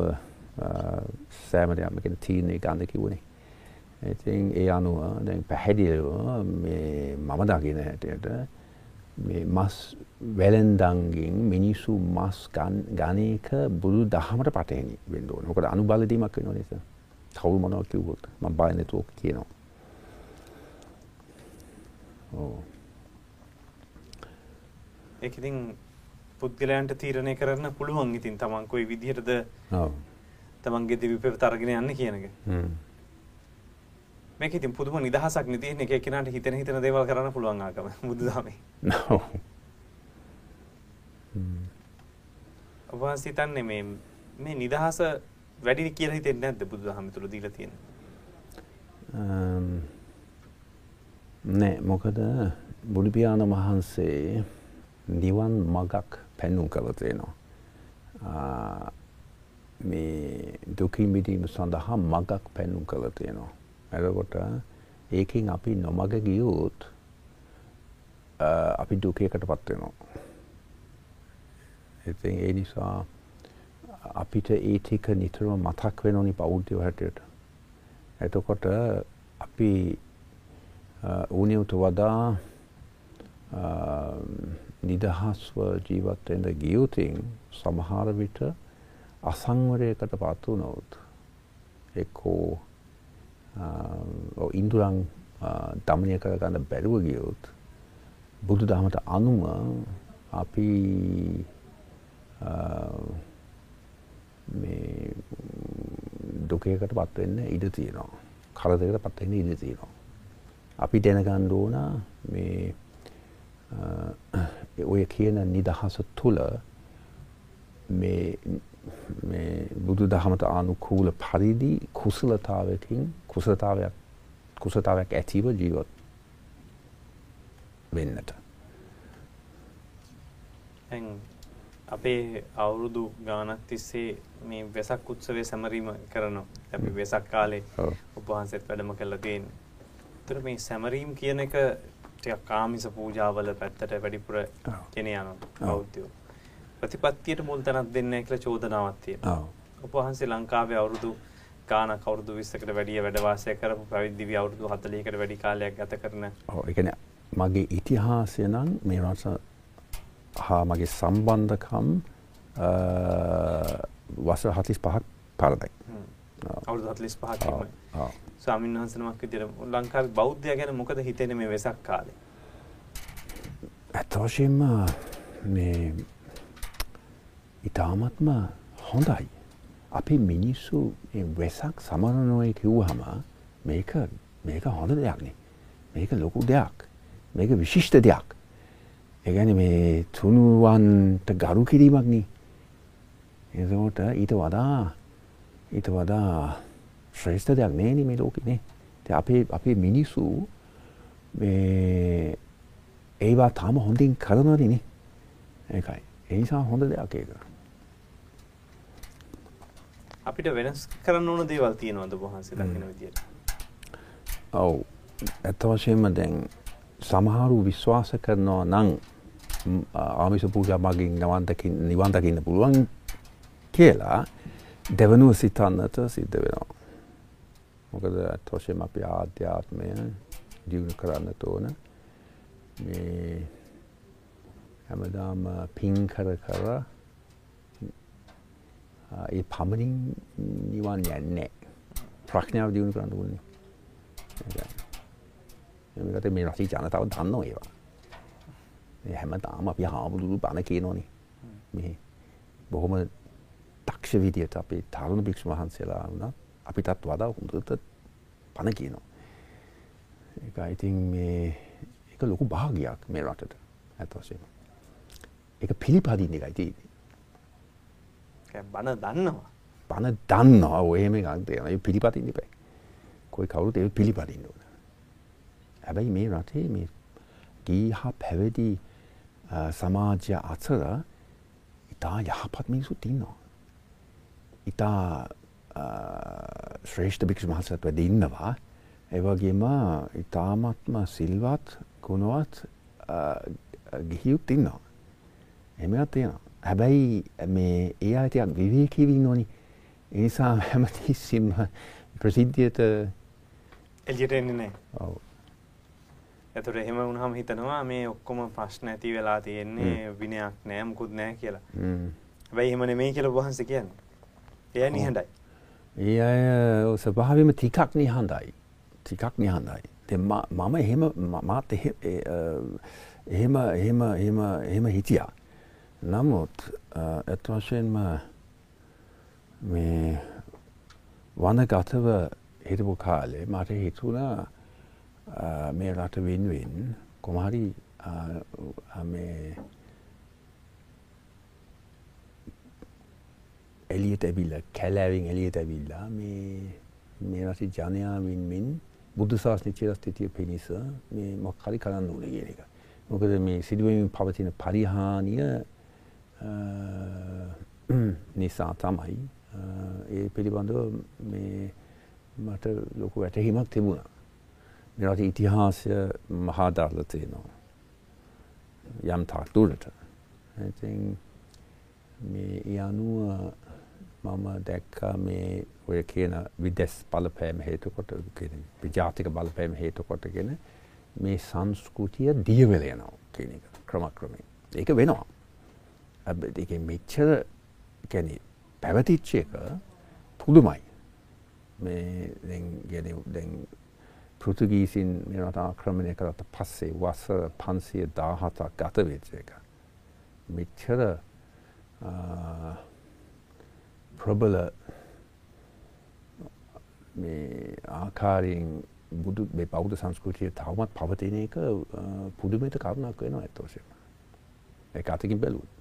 සෑම දෙයක්ම කියන තීරණය ගන්න කිව්වනේ. ඉතින් ඒ අනුව දැන් පැහැදිලිව මේ මම දකින හැටියට මේ මස් වැලෙන්දන්ගෙන් මිනිස්සු මස් එක බුදු දහමට පටහැනි වෙන්න ඕනේ. මොකද අනුබල දීමක් වෙනවා නේද? කවුරු මොනවා කිව්වොත් මම බය නැතුව කියනවා. ඒක ඉතින් පුද්ගලයන්ට තීරණය කරන්න පුළුවන් ඉතින් තමන් කොයි විදිහටද තමන්ගේ දිවි පෙරත අරගෙන යන්නේ කියන එක. මේක ඉතින් පුදුම නිදහසක් නේ තියෙන එක එක්කෙනාට හිතෙන හිතන දේවල් කරන්න පුළුවන් ආගම බුදුදහමේ. ඔව්. ඔබ හිතන්නේ මේ මේ නිදහස වැඩි කියලා හිතෙන්නේ නැද්ද බුදුදහම තුල දීලා තියෙන? නෑ මොකද බුදු පියාණන් වහන්සේ නිවන් මගක් පෙන්වු කළ තියෙනවා. මේ දුකින් මිදීම සඳහා මගක් පෙන්වු කළ තියෙනවා. එතකොට ඒකෙන් අපි නොමග ගියොත් අපි දුකයකටපත් වෙනවා. ඉතින් ඒ නිසා අපිට ඒ ටික නිතරම මතක් වෙන ඕනි බෞද්ධයෝ හැටියට. එතකොට අපි ඌනියට වඩා නිදහස්ව ජීවත් වෙන්න ගියොතින් සමහර විට අසංවරයකට පත් වුණොත් එක්කෝ ඉන්ද්‍රයන් දමනය කරගන්න බැරුව ගියොත් බුදු දහමට අනුව අපි මේ දුකයකට පත් වෙන්න ඉඩ තියෙනවා. කරදරයකට පත් වෙන්න ඉඩ තියෙනවා. අපි දැනගන්න ඕන මේ ඔය කියන නිදහස තුළ මේ මේ බුදු දහමට ආනුකූල පරිදි කුසලතාවයකින් කුසලතාවයක් කුසලතාවයක් ඇතිව ජීවත් වෙන්නට. අපේ අවුරුදු ගානක් තිස්සේ මේ වෙසක් උත්සවය සැමරීම කරනවා. අපි වෙසක් කාලේ ඔබ වහන්සේත් වැඩම කළා තියෙන්නේ. ඒතර මේ සැමරීම කියන එක ටිකක් කාමිස පූජාවල පැත්තට වැඩිපුර ගෙන යනවා බෞද්ධයෝ. ප්‍රතිපත්තියට මුල් තැනක් දෙන්නේ කියලා චෝදනාවක් තියෙනවා. ඔබ වහන්සේ ලංකාවේ අවුරුදු ගානක් අවුරුදු 20කට වැඩිය වැඩ වාසය කරපු පැවිදි දිවි අවුරුදු 40කට වැඩි කාලයක් ගත කරන. ඔව් ඒ කියන්නේ මගේ ඉතිහාසය නම් මේ රට හා මගේ සම්බන්ධකම් වසර හතිස් පහක් පරදයි. අවුරුදු හතලිස් පහක් ස්වාමීන් වහන්සනමක් විදිහට ලංකාවේ බෞද්ධය ගැන මොකද හිතෙන්නේ මේ වෙසක් කාලේ? වශයෙන්ම මේ ඊ타මත්ම හොඳයි. අපි මිනිස්සු වෙසක් සමරනොය කිව්හම මේක මේක හොඳ දෙයක්නේ. මේක ලොකු දෙයක්. මේක විශිෂ්ට දෙයක්. ඒගැන මේ තුනුවන්ට ගරු කිරීමක්නි. එතකොට ඊට වඩා ඊට වඩා ශ්‍රේෂ්ඨ දෙයක් නේන මේ ලෝකනේ. අපේ අපේ මිනිස්සු ඒවා තාම හොඳින් කරනවනනේ ඒකයි. එනිසා හොඳ දෙයක් ඒක. අපිට වෙනස් කරන්න ඕන දේවල් තියෙනවද වහන්සේ දකින විදියට. ඔව් ඇත්ත වශයෙන්ම දැන් සමහරු විශ්වාස කරනවා නං ආමිස පූජා මගින් නවන්තකින් නිවන් දකින්න පුළුවන් කියලා දෙවනුව සිතන්නට සිද්ධ වෙනවා. මොකද ඇත්ත වශයෙන්ම අපි ආධ්‍යාත්මය දියුණු කරන්නට ඕන. මේ හැමදාම පින් කර කර ඒ පමණින් නිවන් යන්නේ ප්‍රඥාව දියුණු කරන්න ඕනේ. මේකට මේ රටේ ජනතාව දන්නවා ඒවා. මේ හැමදාම අපි හාමුදුරු බණ කියනෝනේ. මේ බොහොම දක්ෂ විදියට අපේ තරුණ භික්ෂු වහන්සේලා වුණා අපිටත් වඩා හොඳට බණ කියනවා. ඒක ඉතින් මේ ඒක ලොකු භාගයක් මේ රටට ඇත්ත වශයෙන්ම. ඒක පිළිපදින්න එකයි තියෙන්නේ. බණ දන්නවා. බණ දන්නවා ඔය එහෙම එකක් තියෙනවා. ඒ පිළිපදින්න එපා. કોઈ කවුරුත් ඒක පිළිපදින්න ඕන. හැබැයි මේ රටේ මේ ගී හා පැවිදි සමාජය අතර ඉතා යහපත් මිනිසුත් ඉන්නවා. ඉතා ශ්‍රේෂ්ඨ භික්ෂු මහසත් වැඩ ඉන්නවා. ඒ වගේම ඉතාමත්ම සිල්වත් ගුණවත් ගිහියුත් ඉන්නවා. එහෙමත් තියෙනවා. හැබැයි මේ ඒ අය ටිකක් විවේකීව ඉන්න ඕනි. ඒ නිසා හැමතිස්සෙම ප්‍රසිද්ධියට එළියට එන්නේ නැහැ. ඔව්. එතකොට එහෙම වුණාම හිතනවා මේ ඔක්කොම ප්‍රශ්න ඇති වෙලා තියෙන්නේ විනයක් නැහැ මුකුත් නැහැ කියලා. හැබැයි එහෙම නෙමෙයි කියලා වහන්සේ කියන්නේ. අය නිහඬයි. ඒ අය ස්වභාවයෙන්ම ටිකක් නිහඬයි. ටිකක් නිහඬයි. මම එහෙම මාත් එහෙම එහෙම එහෙම එහෙම හිටියා. නමුත් ඇත්ත වශයෙන්ම මේ වනගතව හිටපු කාලේ මට හිතුණා මේ රට වෙනුවෙන් කොමහරි මේ එලියට ඇවිල්ලා කැලෑවෙන් එලියට ඇවිල්ලා මේ මේ රටේ ජනයා වෙනුවෙන් බුද්ධ ශාසනය චිරස්ථිතිය පිණිස මේ මොකක් හරි කරන්න ඕනේ කියන එක. මොකද මේ සිදුවීම් පවතින පරිහානිය *coughs* නිසා තමයි *coughs* ඒ පිළිබඳව මේ මට ලොකු වැටහීමක් තිබුණා. මේ රටේ ඉතිහාසය මහා දාලා තියෙනවා. යම් තාක් දුරට. ඉතින් මේ ඒ අනුව මම දැක්කා මේ ඔය කියන විදෙස් බලපෑම හේතු කොට විජාතික බලපෑම හේතු කොටගෙන මේ සංස්කෘතිය දිය වෙලා යනවා කියන එක ක්‍රමක්‍රමයෙන්. ඒක වෙනවා. ඒක මෙච්චර කියන්නේ පැවතිච්ච එක පුදුමයි. මේ දැන් දැන් පෘතුගීසින් මේ රට ආක්‍රමණය කරත් පස්සේ වසර 517ක් ගත වෙච්ච එක. මෙච්චර ප්‍රබල මේ ආකාරයෙන් බුදු මේ බෞද්ධ සංස්කෘතිය තවමත් පවතින එක පුදුමයට කරුණක් වෙනවා ඇත්ත වශයෙන්ම. ඒක අතකින් බැලුවොත්.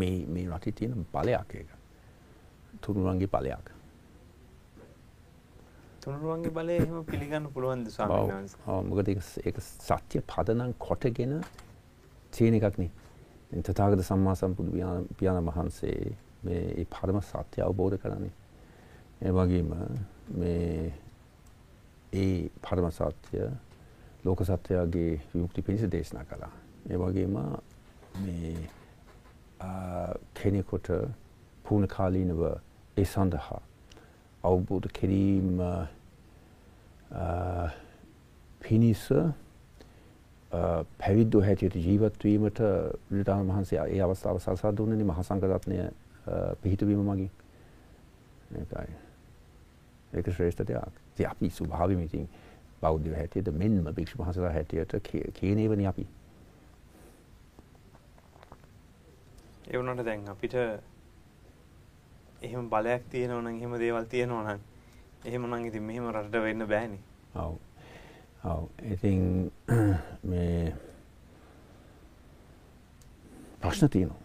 මේ රටේ තියෙන බලයක් ඒක. තුනුරුවන්ගේ බලයක්. තුනුරුවන්ගේ බලය එහෙම පිළිගන්න පුළුවන්ද මොකද ඒක සත්‍ය පදනම් කොටගෙන තියෙන එකක් නේ. තථාගත සම්මා සම්බුදු පියාණන් වහන්සේ මේ ඒ පරම සත්‍ය අවබෝධ කරන්නේ. ඒ වගේම මේ ඒ පරම සත්‍ය ලෝක සත්‍යයේ විමුක්ති පිණිස දේශනා කළා. ඒ වගේම මේ කෙනෙකුට පූර්ණ කාලීනව ඒ සඳහා අවබෝධ කිරීම පිණිස පැවිද්දෝ හැටියට ජීවත්වීමට බුදුරජාණන් වහන්සේ ඒ අවස්ථාව සලසා දුන්නනේ මහා සංඝරත්නය පිහිටවීම මගින්. ඒකයි. ඒක ශ්‍රේෂ්ඨ දෙයක්. ඉතින් අපි ස්වභාවයෙන්ම ඉතින් බෞද්ධ හැටියට මෙන්ම භික්ෂු මහසලා හැටියට කියනේවනේ අපි. ඒ වුණාට දැන් අපිට එහෙම බලයක් තියෙනවා නම් එහෙම දේවල් තියෙනවා නම් එහෙම නම් ඉතින් මෙහෙම රටට වෙන්න බෑනේ. ඔව්. ඔව්. ඉතින් *clears throat* මේ ප්‍රශ්න තියෙනවා.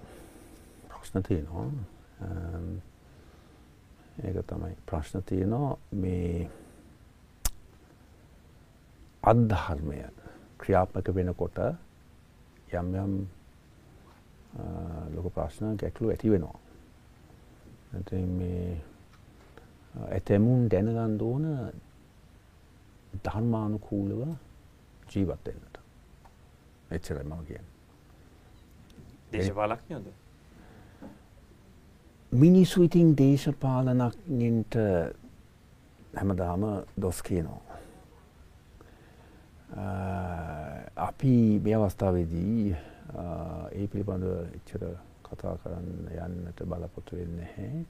ප්‍රශ්න තියෙනවා. ඒක තමයි ප්‍රශ්න තියෙනවා මේ අධර්මය ක්‍රියාත්මක වෙනකොට යම් යම් ලොක ප්‍රශ්න ගැටලු ඇති වෙනවා. ඇති මේ ඇතැමුන් දැනගන්න ඕන ධර්මානුකූලව ජීවත් වෙන්නට. එච්චරයි මම කියන්නේ. දේශපාලඥයෝද? මිනිස්සු ඉතින් දේශපාලනඥයින්ට හැමදාම දොස් කියනවා. අපි මේ අවස්ථාවේදී ඒ පිළිබඳව එච්චර කතා කරන්න යන්නට බලපොතු වෙන්නේ නැහැ.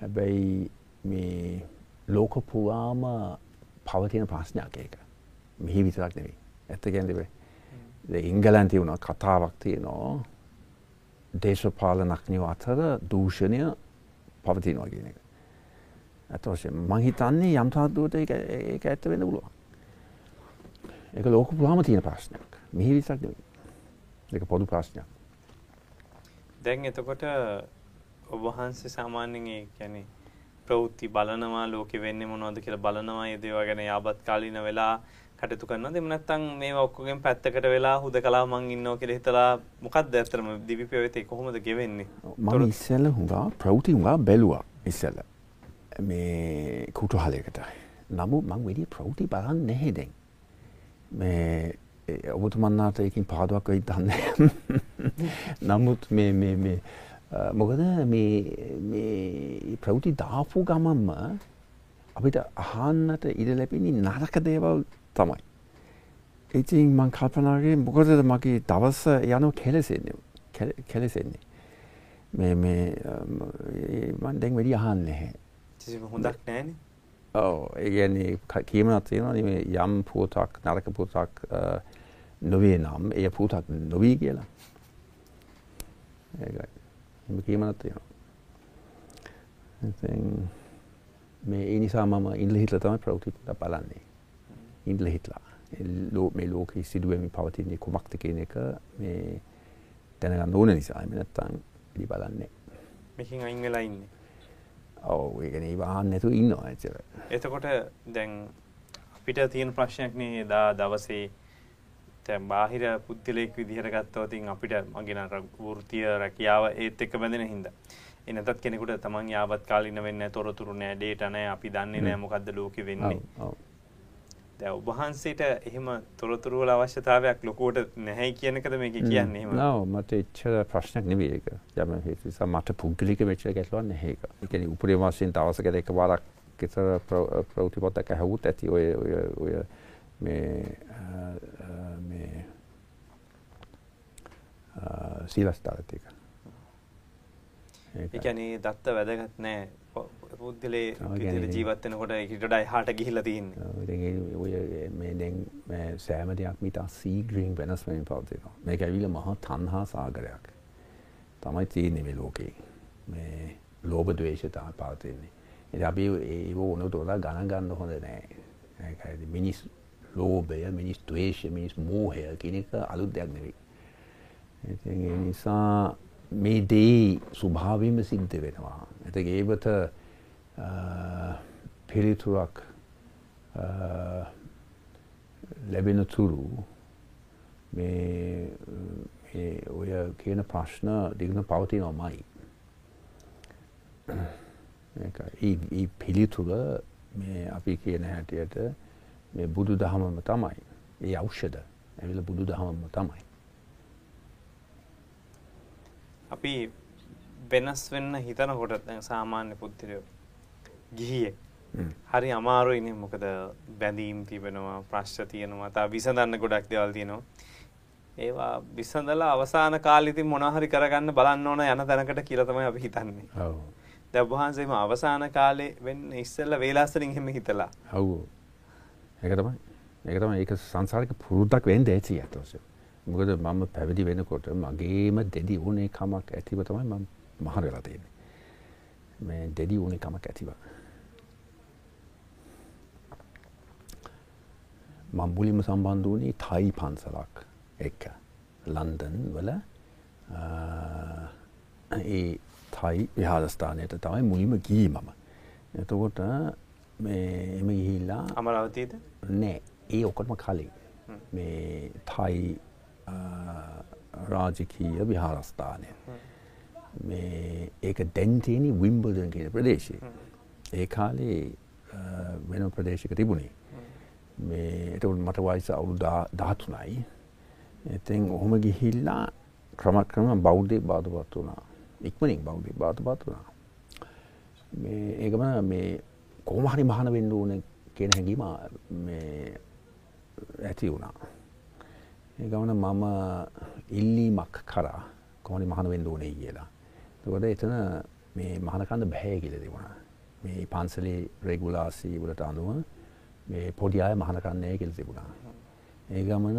හැබැයි මේ ලෝක පුරාම පවතින ප්‍රශ්නයක් ඒක. මෙහි විතරක් නෙවෙයි. ඇත්ත කියන්නේ ඉංගලන්තේ වුණා කතාවක් තියෙනවා. දේශපාලනඥයෝ අතර දූෂණය පවතිනවා කියන එක. ඇත්ත වශයෙන්ම මං හිතන්නේ යම් තාක් දුරට ඒක ඒක ඇත්ත වෙන්න පුළුවන්. ඒක ලෝක පුරාම තියෙන ප්‍රශ්නයක්. මෙහි විතරක් නෙවෙයි. ඒක පොදු ප්‍රශ්නයක්. දැන් එතකොට ඔබ වහන්සේ සාමාන්‍යයෙන් කියන්නේ ප්‍රවෘත්ති බලනවා ලෝකෙ වෙන්නේ මොනවද කියලා බලනවා ඒ දේවල් ගැන යාබත් කාලීන වෙලා කටයුතු කරනවද එහෙම නැත්නම් මේවා ඔක්කොගෙන් පැත්තකට වෙලා හුදකලා මං ඉන්නවා කියලා හිතලා මොකක්ද ඇත්තටම දිවි පෙවෙතේ කොහොමද ගෙවෙන්නේ? මම ඉස්සෙල්ලා හුඟා ප්‍රවෘත්ති හුඟා බැලුවා ඉස්සෙල්ලා. මේ කුතුහලයකට. නමුත් මං වෙඩි ප්‍රවෘත්ති බලන්නේ නැහැ දැන්. මේ ඔබතුමන්නාට ඒකින් පාදුවක් වෙයි දන්නේ *laughs* නමුත් මේ මේ මේ මොකද මේ ප්‍රවෘති දාපු ගමන්ම අපිට අහන්නට ඉඩ ලැබෙන්නේ නරක දේවල් තමයි. ඉතින් මං කල්පනාගේ මොකදද මගේ දවස යනු කෙලෙසෙන්නේ කෙලෙසෙන්නේ. මේ මේ මන් දැන් වැඩි අහන්නේ නැහැ. කිසිම හොඳක් නැහැනේ. ඔව් ඒ කියන්නේ කීමනක් තියෙනවා මේ යම් පුවතක් නරක පුවතක් නොවේ නම් එය පුවතක් නොවී කියලා. ඒකයි. එහෙම කීමනක් තියෙනවා. ඉතින් මේ ඒ නිසා මම ඉන්දලා හිටලා තමයි ප්‍රවෘත්ති බලන්නේ. ඉන්දලා හිටලා. මේ ලෝකයේ සිදුවෙමින් පවතින්නේ කුමක්ද කියන එක මේ දැනගන්න ඕන නිසා එහෙම නැත්නම් ඉලි බලන්නේ. මේකෙන් අයින් වෙලා ඉන්නේ. ඔව් ඒ කියන්නේ වාහන නැතුව ඉන්නවා ඇත්තට. එතකොට දැන් අපිට තියෙන ප්‍රශ්නයක් නේ දා දවසේ දැන් බාහිර පුද්ගලයෙක් විදිහට ගත්තොත් අපිට මගේ නර වෘත්තීය රැකියාව ඒත් එක්ක බැඳෙන හින්දා ඒ නැතත් කෙනෙකුට තමන් යාවත් කාලින වෙන්නේ තොරතුරු නෑ ඩේටා නෑ අපි දන්නේ නෑ මොකද්ද ලෝකෙ වෙන්නේ. දැන් ඔබ වහන්සේට එහෙම තොරතුරු වල අවශ්‍යතාවයක් ලොකුවට නැහැයි කියන එකද මේක කියන්නේ එහෙම? නෑ මට එච්චර ප්‍රශ්නයක් නෙවෙයි ඒක. යම් හේතු නිසා මට පුද්ගලික වෙච්ච ගැටලුවක් නැහැ ඒක. ඒ කියන්නේ උපරිම වශයෙන් දවසකට එකවරක් විතර ප්‍රවෘත්ති පොතක් ඇහුවොත් ඇති ඔය ඔය ඔය මේ මේ සීලස්තරත් එක. ඒ කියන්නේ දත්ත වැදගත් නෑ පුද්ගලේ ජීවත් වෙනකොට ඊට වඩා එහාට ගිහිල්ලා තියෙන්නේ. දැන් ඔය මේ දැන් මේ සෑම දෙයක්ම ඊට සීග්‍රීන් වෙනස් වෙමින් පවතිනවා. මේක ඇවිල්ලා මහා තණ්හා සාගරයක්. තමයි තියෙන්නේ මේ ලෝකේ. මේ ලෝභ ද්වේෂ තමයි පවතින්නේ. ඉතින් අපි ඒ වුණොත් උදා ගණන් ගන්න හොඳ නෑ. ඒකයි මිනිස් ලෝභය, මිනිස් ද්වේෂය, මිනිස් මෝහය කියන එක අලුත් දෙයක් නෙවෙයි. ඉතින් ඒ නිසා මේ දේ ස්වභාවයෙන්ම සිද්ධ වෙනවා. එතක ඒවට පිළිතුරක් ලැබෙන තුරු මේ ඔය කියන ප්‍රශ්න දිගන පවතිනවමයි. ඒ පිළිතුර මේ අපි කියන හැටියට මේ බුදු දහමම තමයි. ඒ අවෂ්‍යද ඇවිල බුදු දහමම තමයි. අපි වෙනස් වෙන්න හිතනකොට සාමාන්‍ය පුද්ගලයෝ ගිහියෙක් හරි අමාරුයිනේ මොකද බැඳීම් තිබෙනවා ප්‍රශ්න තියෙනවා තා විසඳන්න ගොඩක් දේවල් තියෙනවා ඒවා විසඳලා අවසාන කාලෙ ඉතින් මොනවා හරි කරගන්න බලන්න ඕන යන තැනකට කියලා තමයි අපි හිතන්නේ. වහන්සේම අවසාන කාලේ වෙන්න ඉස්සෙල්ලා වේලාසරින් එහෙම හිතලා. ඔව්. ඒක තමයි. ඒක තමයි ඒක සංසාරික පුරුද්දක් වෙන්න ඇති අතෝසෙ. මොකද මම පැවිදි වෙනකොට මගේම දෙදි ඕනේ කමක් ඇතිව තමයි මම මහර වෙලා තියෙන්නේ. මේ දෙඩි ඕනෙ කමක් ඇතිව. මං මුලින්ම සම්බන්ධ වුණේ තයි පන්සලක් එක්ක ලන්දන් වල ඒ තයි විහාරස්ථානයට තමයි මුලිම ගී මම. එතකොට එම ගිහිල්ලා අමරවතීද නෑ ඒ ඔකොටම කලින් මේ තයි රාජකීය විහාරස්ථානය. මේ ඒක දැන්තියනි විම්බල්දන් කියන ප්‍රදේශය. ඒ කාලේ වෙන ප්‍රදේශක තිබුණේ. මේ එතකට මට වයිස අවුදු ධාතුනයි. එතින් ඔහොම ගිහිල්ලා ක්‍රම ක්‍රම බෞද්ධය බාධපත් වුණා. ඉක්මනින් බෞද්ධය බාධපත් වුණා. මේ ඒකම මේ කොහොමහරි මහන වෙන්න ඕන කියන හැඟීම ඇති වුණා. ඒ ගමන මම ඉල්ලීමක් කරා කොහොමරි මහන වෙන්න ඕනේ කියලා. එතකොට එතන මේ මහනකන්ද බැහැ කියලා තිබුණා. මේ පන්සලේ රෙගුලාසි වලට අනුව මේ පොඩි අය මහනකන්නේ කියලා තිබුණා. ඒ ගමන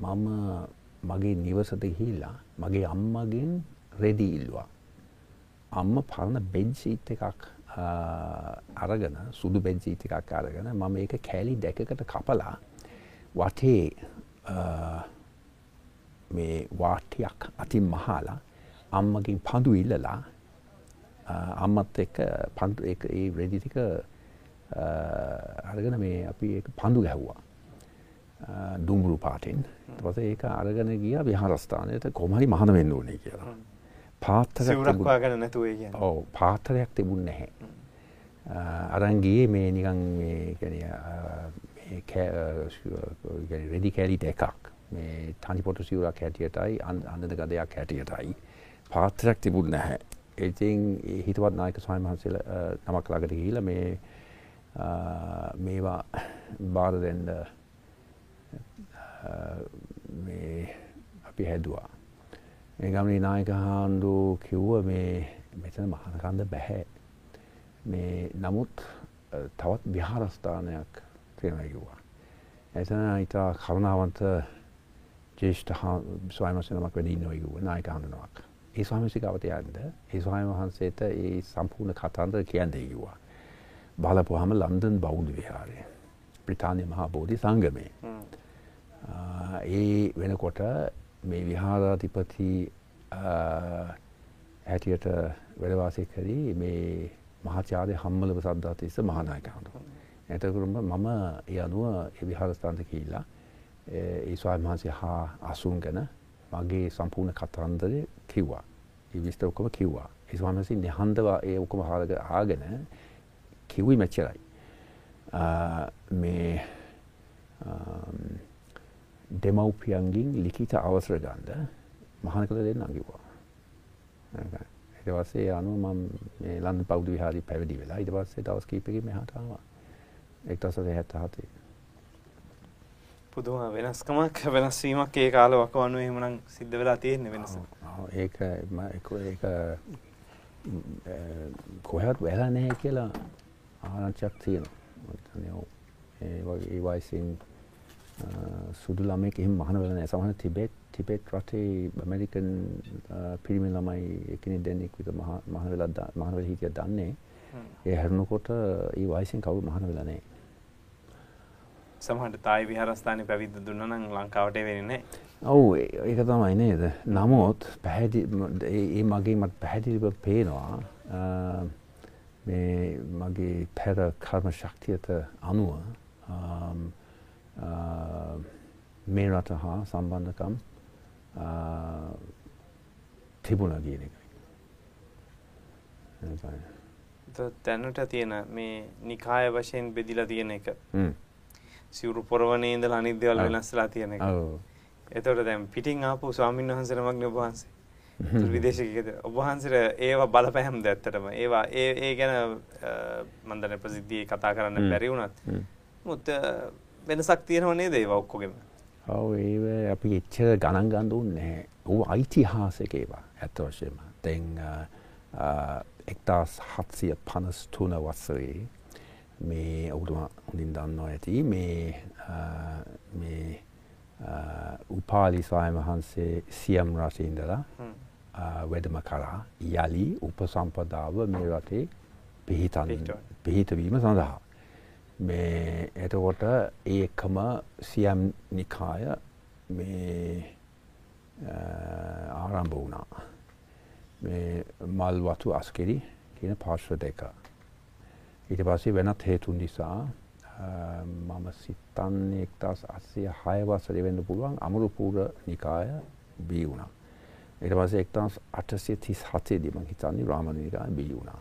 මම මගේ නිවසට ගිහිල්ලා මගේ අම්මගෙන් රෙදි ඉල්ලුවා. අම්ම පරණ බෙඩ්ෂීට් එකක් අරගෙන සුදු බෙඩ්ෂීට් එකක් අරගෙන මම ඒක කෑලි දෙකකට කපලා වටේ මේ වාටියක් අතින් මහාලා අම්මකින් පඳු ඉල්ලලා අම්මත් එක්ක පඳු ඒ රෙදි ටික අරගෙන මේ අපි පඳු ගැහ්වා. දුම්රුරු පාටෙන් පස ඒක අරගෙන ගිය විහාරස්ථානයට. කොමහරි මහන වෙන්න ඕනේ කියලා. පාතරක්වාගන නැතුවේ ඕ පාතරයක් තිබුණ නැහැ අරංගියේ මේ නිකං රෙදි කෑලිට එකක් මේ තනි පොට සිවරක් හැටියටයි අන්නද ගදයක් හැටියටයි පාත්‍රයක් තිබුණ නැහැ. ඉතින් හිතවත් නායක ස්වාමීන් වහන්සේලා නමක් ළඟට ගිහිල්ලා මේ මේවා බාර දෙන්න මේ අපි හැදුවා. මේ ගමනේ නායක හාමුදුරුවෝ කිව්ව මේ මෙතන මහානකන්ද බෑ. මේ නමුත් තවත් විහාරස්ථානයක් තියෙනවා කිව්වා. එතන ඉතා කරුණාවන්ත ජේෂ්ඨ ස්වාමීන් වැඩි ඉන්නවා කිව්වා නායක හාමුදුරුවෝ. ඒ ස්වාමිසිකාවට යන්න ඒ ස්වාමීන් වහන්සේට ඒ සම්පූර්ණ කතන්දර කියන්නේ කිව්වා. බලපුවාම ලන්දන් බෞද්ධ විහාරය. බ්‍රිතාන්‍ය මහා බෝධි සංගමේ. ඒ වෙනකොට මේ විහාරාධිපති හැටියට වැඩවාසය කරී මේ මහාචාර්ය හම්මලව සද්ධාතිස්ස මහානායකහඳු. ඇතකරුම මම ඒ අනුව ඒ විහාරස්ථාන්ත කියල්ලා ඒ ස්වාමීන් වහන්සේ හා අසුන් ගැන මගේ සම්පූර්ණ කතන්දරය කිව්වා. ඒ විස්තර ඔක්කොම කිව්වා. ඒ ස්වාමීන් වහන්සේ නිහඬව ඒ ඔක්කොම අහගෙන කිව්වි මෙච්චරයි. මේ දෙමව්පියන්ගෙන් ලිඛිත අවසර ගන්න මහාන කළ දෙන්නම් කිව්වා. ඊට පස්සේ අනුව මම මේ ලන්දන් පෞදු විහාරේ පැවිදි වෙලා ඊට පස්සේ දවස් කිහිපයකින් මෙහාට ආවා. 1977 පුදුම වෙනස්කමක් වෙනස්වීමක් ඒ කාල වකවනු එහෙමනම් සිද්ධ වෙලා තියෙන්නේ වෙනස. ඒක ඒක කොහෙවත් වෙලා නැහැ කියලා ආරංචියක් තියෙනවා. ඒ වගේ ඒ වයසින් සුදු ළමෙක් එහෙම මහාන වෙලා නැහැ. සමහර ටිබෙට් ටිබෙට් රටේ ඇමරිකන් පිරිමි ළමයි එකිනෙක දෙන්නෙක් විතර මහාන වෙලා මහාන වෙලා හිටියක් දන්නේ. ඒ හැරුණකොට ඒ වයසින් කවුරු මහාන වෙලා නැහැ. සමහට තායි විහාරස්ථානය පැවිද්ද දුන්න නම් ලංකාවට වෙන්නේ ඔව් ඒක තමයි නේද නමුත් පැහැදි ඒ මගේ මට පැහැදිලිව පේනවා මේ මගේ පැර කර්ම ශක්තියට අනුව මේ රට හා සම්බන්ධකම් තිබුණ කියන එකයි. තැනට තියෙන මේ නිකාය වශයෙන් බෙදිලා තියෙන එක. සිවුරු පොරවනේ ඉඳලා අනිත් දේවල් වෙනස්ලා තියෙන එක. එතකොට දැන් පිටින් ආපු ස්වාමීන් වහන්සේ නමක්නේ ඔබ වහන්සේ. විදේශිකයෙක්ද? ඔබ වහන්සේට ඒවා බලපෑම්ද ඇත්තටම? ඒවා ඒ ඒ ගැන මම දැන් ප්‍රසිද්ධියේ කතා කරන්න බැරි වුණත්. මුත් වෙනසක් තියෙනව නේද ඒවා ඔක්කොගෙම ඔව් ඒව අපි එච්චර ගණන් ගන්න ඕනේ නැහැ. ඌ ඓතිහාසික ඒවා ඇත්ත වශයෙන්ම. දැන් 1753 වසරේ මේ ඔවුතුමා හොඳින් දන්නවා ඇති මේ මේ උපාලි ස්වාමීන් වහන්සේ සියම් රටේ ඉඳලා වැඩම කරා යලි උපසම්පදාව මේ රටේ. පිහිටවීම සඳහා. මේ එතකොට ඒකම සියම් නිකාය මේ ආරම්භ වුණා. මේ මල්වතු අස්කෙරි කියන පාර්ශ්ව දෙක. ඊට පස්සේ වෙනත් හේතුන් නිසා මම සිතන්නේ එක්දස් අස්සය හය වසරේ වෙන්න පුළුවන් අමරුපූර නිකාය බී වුණා. ඊට පස්සේ එක්දස් අටසිය තිස් හතේදී මං හිතන්නේ රාමණ නිකාය බී වුණා.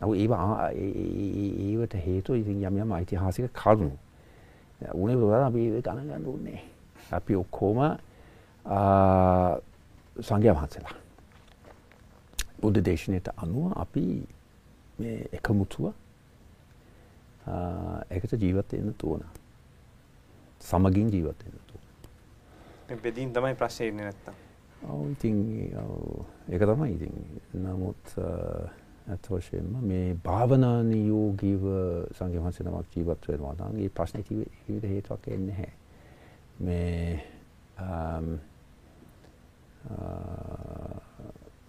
ඒවා ඒවට හේතුව ඉතින් යම් යම් ඓතිහාසික කරුණු. උනේ වල අපි ගණන් ගන්න ඕනේ. අපි ඔක්කොම සංඝයා වහන්සේලා. බුද්ධ දේශනාවට අනුව අපි මේ එකමුතුව එකට ජීවත් වෙන්න තෝරන. සමගින් ජීවත් වෙන්න තෝරන. මේ බෙදීම් තමයි ප්‍රශ්නේ ඉන්නේ නැත්තම්. ඔව් ඉතින් ඒක තමයි ඉතින්. නමුත් ඇත්ත වශයෙන්ම මේ භාවනා නියෝගීව සංඝ වහන්සේ නමක් ජීවත් වෙනවා නම් ඒ ප්‍රශ්නේ විවිධ හේතුවක් එන්නේ නැහැ. මේ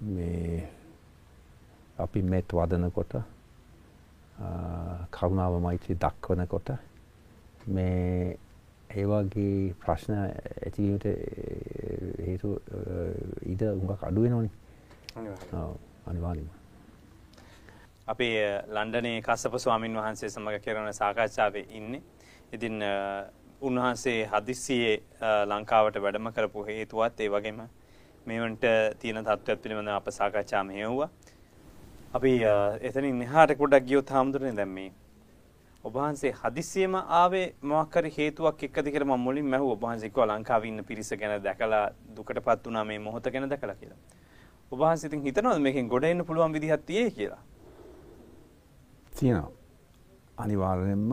මේ අපි මෙත් වදනකොට කරුණාව මෛත්‍රී දක්වනකොට මේ ඒ වගේ ප්‍රශ්න ඇතිවීමට හේතු ඉඩ උඟක් අඩු වෙනවනේ. අනිවාර්යයෙන්ම. අපි ලන්ඩනයේ කස්සප ස්වාමින් වහන්සේ සමග කරන සාකච්ඡාවේ ඉන්නේ. ඉතින් උන්වහන්සේ හදිස්සියේ ලංකාවට වැඩම කරපු හේතුවත් ඒ වගේම මේවන්ට තියෙන තත්ත්වයක් පිළිබඳව අප සාකච්ඡා මෙහෙව්වා. අපි එතනින් එහාට පොඩ්ඩක් ගියොත් හාමුදුරනේ දැන් මේ ඔබ වහන්සේ හදිස්සියෙම ආවේ මොකක් හරි හේතුවක් එක්කද කියලා මම මුලින්ම ඇහුවා ඔබ වහන්සේ කිව්වා ලංකාවේ ඉන්න පිරිස ගැන දැකලා දුකටපත් වුණා මේ මොහොත ගැන දැකලා කියලා. ඔබ වහන්සේ ඉතින් හිතනවද මේකෙන් ගොඩ එන්න පුළුවන් විදිහක් තියෙයි කියලා? තියෙනවා. අනිවාර්යෙන්ම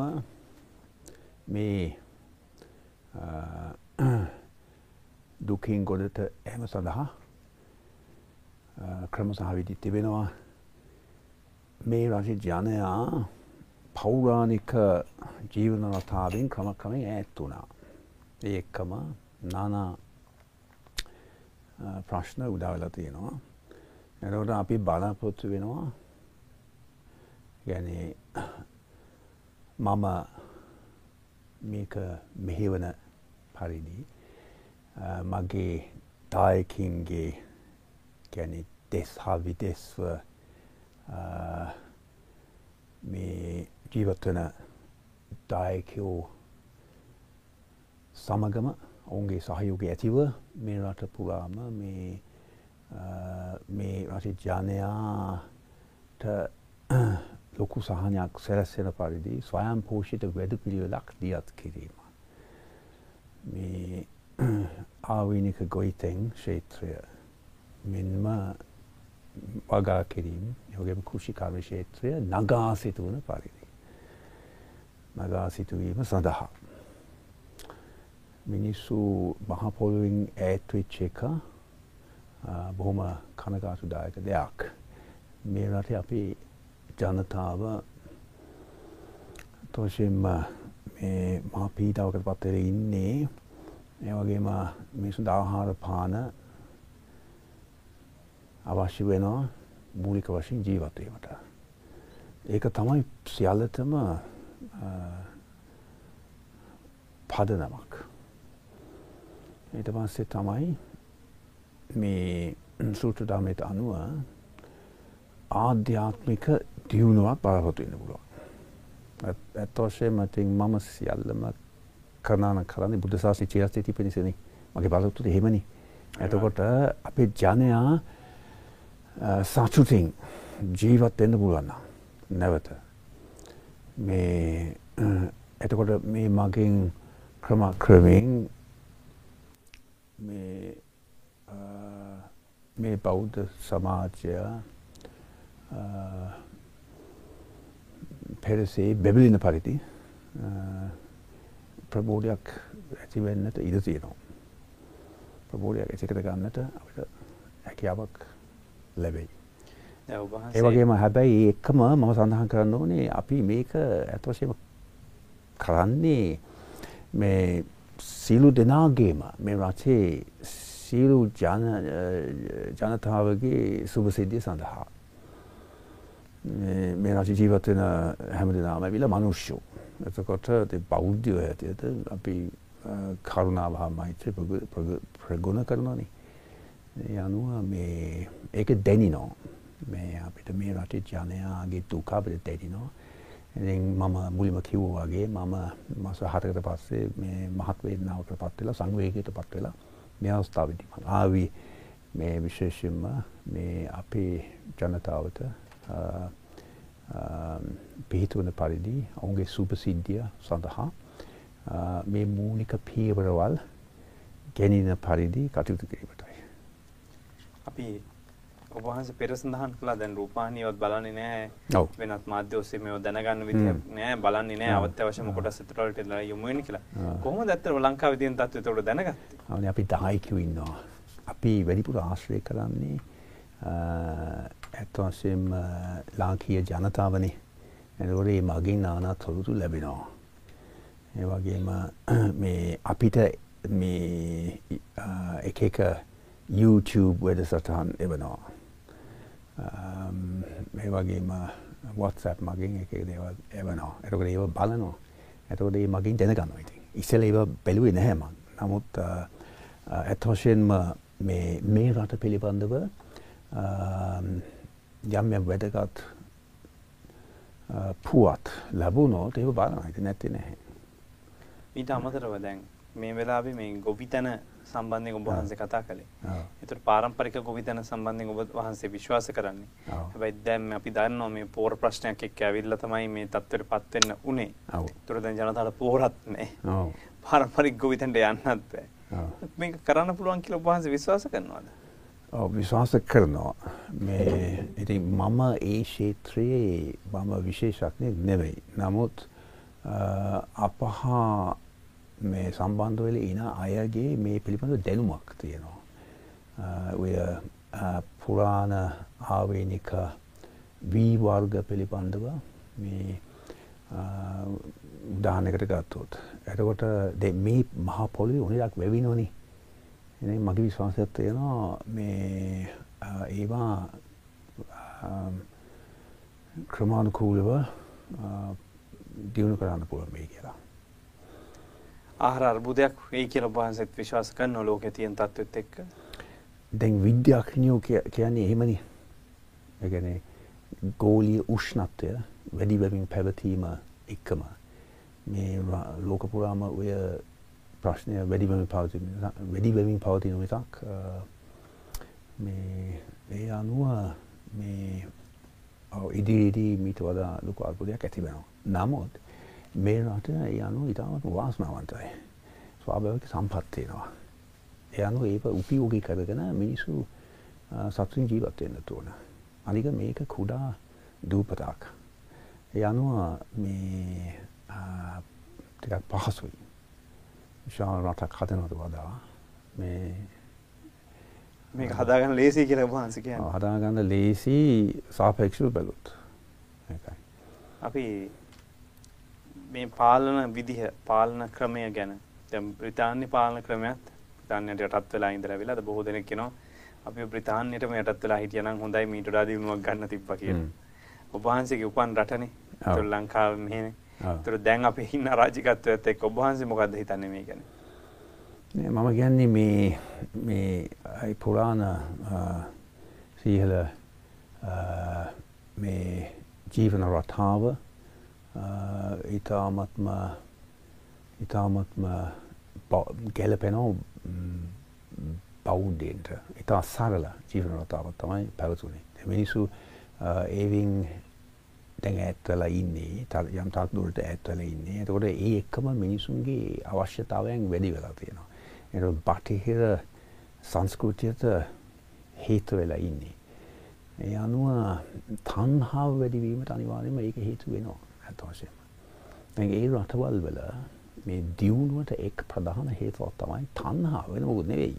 මේ දුකින් ගොඩට එම සඳහා ක්‍රම සහ විදි තිබෙනවා මේ රජ ජනයා පෞරාණික ජීවන රටාවෙන් ක්‍රම ක්‍රමයෙන් ඈත් වුණා. ඒ එක්කම নানা ප්‍රශ්න උදා වෙලා තියෙනවා. එතකොට අපි බලාපොරොත්තු වෙනවා ගැන මම මේක මෙහෙවන පරිදි මගේ දායකින්ගේ ගැන දෙස් හා විදෙස්ව මේ ජීවත්වන දායකෝ සමගම ඔවුන්ගේ සහයෝගය ඇතිව මේ රට පුරාම මේ මේ රටේ ජනයාට ලොකු සහනයක් සැලස්සෙන පරිදි ස්වයං පෝෂිත වැඩ පිළිවෙලක් දියත් කිරීම. මේ *clears throat* ආවිනික ගොයිතෙන් ක්ෂේත්‍රය මෙන්ම වගා කිරීම යෝගම කෘෂිකාර්ය ක්ෂේත්‍රය නගා සිටුවන පරිදි. නගා සිටුවීම සඳහා. මිනිස්සු මහපොළුවෙන් ඈත්වෙච්ච එක බොහොම කනගාටුදායක දෙයක්. මේ රටේ අපි ජනතාව තෝෂයෙන්ම මේ මහා පීඩාවකට පත්වෙලා ඉන්නේ ඒ වගේම මිනිසුන් ආහාර පාන අවශ්‍ය වෙනවා මූලික වශයෙන් ජීවත් වීමට. ඒක තමයි සියල්ලටම පදනමක්. ඊට පස්සේ තමයි මේ සූත්‍ර ධර්මයට අනුව ආධ්‍යාත්මික දියුණුවක් බලාපොරොත්තු වෙන්න පුළුවන්. ඇත්ත වශයෙන්ම ඉතින් මම සියල්ලම කරනාන කරන්නේ බුද්ධ ශාසනයේ චිරස්ථිතිය පිණිසනේ. මගේ බලාපොරොත්තු එහෙමනේ. එතකොට අපේ ජනයා සතුටින් ජීවත් වෙන්න පුළුවන් නැවත මේ එතකොට මේ මගෙන් ක්‍රම ක්‍රමයෙන් මේ මේ බෞද්ධ සමාජය පෙරසේ බැබලෙන පරිදි ප්‍රබෝධයක් ඇති වෙන්නට ඉඩ තියෙනවා. ප්‍රබෝධයක් කර ගන්නට අපිට හැකියාවක් ලැබෙයි. ඒ වගේම හැබැයි එක්කම මම සඳහන් කරන්න ඕනේ අපි මේක ඇත්ත වශයෙන්ම කරන්නේ මේ සියලු දෙනාගේම මේ රටේ සියලු ජනතාවගේ සුභසිද්ධිය සඳහා. මේ රජ ජීවත් වෙන හැම දෙනාම ඇවිල්ලා මිනිස්සු. එතකොට බෞද්ධයෝ හැටියට අපි කරුණාව හා මෛත්‍රිය ප්‍රගුණ කරනවානේ. ඒ අනුව මේ ඒක දැනිනවා. මේ අපිට මේ රටේ ජනයාගේ දුක අපිට දැනිනවා. ඉතින් මම මුලින්ම කිව්වා වගේ මම මාස හතකට පස්සේ මේ මහත් වේදනාවකට පත් වෙලා සංවේගයට පත් වෙලා මේ අවස්ථාවේදී මම ආවි මේ විශේෂයෙන්ම මේ අපේ ජනතාවට පිහිටුවන පරිදි ඔවුන්ගේ සුපසිද්ධිය සඳහා මේ මූලික පියවරවල් ගැනීම පරිදි කටයුතු කිරීමටයි. අපි ඔබහන්ස පෙර සඳහන් කළා දැන් රූපවාහිනියවත් බලන්නේ නැහැ. වෙනත් මාධ්‍ය ඔස්සේ මේව දැනගන්න විදිහක් නැහැ. බලන්නේ නැහැ. අවත්‍යවශ්‍යම කොටස් විතර වලට යොමු වෙන්නේ කියලා. කොහොමද ඇත්තටම ලංකාවේ තියෙන තත්ත්වය ඒකට දැනගත්තේ? අපි 10 ඉන්නවා. අපි වැඩිපුර ආශ්‍රය කරන්නේ ඇත්ත වශයෙන්ම ලාංකීය ජනතාවනේ. එතකොට මේ මගින් নানা තොරතුරු ලැබෙනවා. ඒ වගේම *clears throat* මේ අපිට මේ එක එක YouTube වැඩසටහන් එවනවා. මේ වගේම WhatsApp මගින් එක දේවල් එවනවා. එතකොට ඒව බලනවා. එතකොට ඒ මගින් දැනගන්නවා ඉතින්. ඉස්සෙල්ලා ඒව බැලුවේ නැහැ මම. නමුත් ඇත්ත වශයෙන්ම මේ මේ රට පිළිබඳව යම් යම් වැදගත් පුවත් ලැබුණොත් ඒක බලනවා. ඉතින් නැත්තේ නැහැ. ඊට අමතරව දැන් මේ වෙලාවේ මේ ගොවිතැන සම්බන්ධයෙන් ඔබ වහන්සේ කතා කළේ. ඒතර පාරම්පරික ගොවිතැන සම්බන්ධයෙන් ඔබ වහන්සේ විශ්වාස කරන්නේ. හැබැයි දැන් අපි දන්නවා මේ පෝර ප්‍රශ්නයක් එක්ක ඇවිල්ලා තමයි මේ තත්ත්වයටපත් වෙන්න උනේ. ඒතර දැන් ජනතාවට පෝරත් නැහැ. පාරම්පරික ගොවිතැනට යන්නත් බෑ. මේක කරන්න පුළුවන් කියලා ඔබ වහන්සේ විශ්වාස කරනවද? විශ්වාස කරනවා. මේ ඉතින් මම ඒ ක්ෂේත්‍රයේ මම විශේෂඥයෙක් නෙවෙයි. නමුත් අපහා මේ සම්බන්ධ වෙලා ඉන අයගේ මේ පිළිබඳ දැනුමක් තියෙනවා. ඔය පුරාණ ආවේනික වී වර්ග පිළිබඳව මේ උදාහරණයකට ගත්තොත් එතකොට මේ මහා පොළොවේ උණයක් එනේ මගේ විශ්වාසයක් තියෙනවා මේ ඒවා ක්‍රමානුකූලව දියුණු කරන්න පුළුවන් මේ කියලා. ආහාර අර්බුදයක් වෙයි කියලා වහන්සේත් විශ්වාස කරනවා ලෝකේ තියෙන තත්ත්වෙත් එක්ක. දැන් විද්‍යාඥයෝ කියන්නේ එහෙමනේ. ඒ කියන්නේ ගෝලීය උෂ්ණත්වය වැඩි වෙමින් පැවතීම එක්කම මේ ලෝක පුරාම ඔය ප්‍රශ්නය වැඩි වෙමින් පවතින වැඩි වෙමින් පවතින මිසක් මේ ඒ අනුව මේ ඉදිරියේදී මීට වඩා ලොකු අර්බුදයක් ඇති වෙනවා. නමුත් මේ රට ඒ අනුව ඉතාමත් වාසනාවන්තයි. ස්වාභාවික සම්පත් තියෙනවා. ඒ අනුව ඒක උපයෝගී කරගෙන මිනිස්සු සතුටින් ජීවත් වෙන්න ඕන. අනික මේක කුඩා දූපතක්. ඒ අනුව මේ ටිකක් පහසුයි. විශාල රටක් හදනවට වඩා මේ මේක හදාගන්න ලේසි කියලා වහන්සේ කියන්නේ. හදාගන්න ලේසි සාපේක්ෂව. ඒකයි. අපි මේ පාලන විදිහ පාලන ක්‍රමය ගැන බ්‍රිතාන්‍ය පාලන ක්‍රමයක් බ්‍රිතාන්‍යයට යටත් වෙලා ඉඳලා විලාද බොහෝ දෙනෙක් කියනවා අපි බ්‍රිතාන්‍යයටම යටත් වෙලා හිටියනම් හොඳයි මීට වඩා දිනුවක් ගන්න තිබ්බා කියලා. ඔබ වහන්සේගේ උපන් රටනේ. ලංකාව මෙහෙනේ. ඒතර දැන් අපි ඉන්න රාජිකත්වයත් එක්ක ඔබ වහන්සේ මොකද්ද හිතන්නේ මේ ගැන? මම කියන්නේ මේ මේ පුරාණ සීහල මේ ජීවන රටාව ඉතාමත්ම ඉතාමත්ම ගැලපෙනෝ බෞද්ධයන්ට ඉතා සරල ජීවන රටාවක් තමයි පැවතුනේ. මිනිසු ඒවින් දැන් ඇත්වලා ඉන්නේ යම් තාක් දුරට ඇත්වල ඉන්නේ. එතකොට ඒ එක්කම මිනිසුන්ගේ අවශ්‍යතාවයන් වැඩි වෙලා තියෙනවා. එතකොට බටහිර සංස්කෘතියට හේතු වෙලා ඉන්නේ. ඒ අනුව තණ්හාව වැඩිවීමට අනිවාර්යයෙන්ම ඒක හේතු වෙනවා. ඇත්ත වශයෙන්ම. දැන් ඒ රටවල් වල මේ දියුණුවට එක් ප්‍රධාන හේතුවක් තමයි තණ්හාව වෙන මොකුත් නෙවෙයි.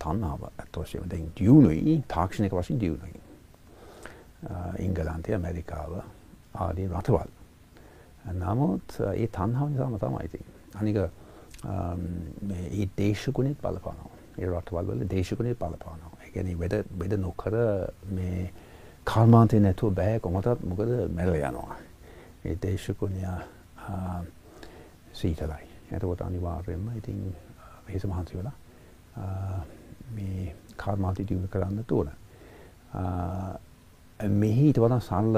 තණ්හාව ඇත්ත වශයෙන්ම දැන් දියුණුයි තාක්ෂණික වශයෙන් දියුණුයි. ඉංගලන්තය ඇමරිකාව ආදී රටවල්. නමුත් ඒ තණ්හාව නිසාම තමයි ඉතින්. අනික මේ ඒ දේශගුණෙත් බලපානවා. ඒ රටවල් වල දේශගුණය බලපානවා. ඒ කියන්නේ වෙද වෙද නොකර මේ කර්මාන්තේ නැතුව බෑ කොහොමදත් මොකද මැරලා යනවා. ඒ දේශගුණය සීතලයි. එතකොට අනිවාර්යයෙන්ම ඉතින් වෙහෙස මහන්සි වෙලා මේ කර්මාන්තය දියුණු කරන්න ඕන. මෙහි ඊට වඩා සරල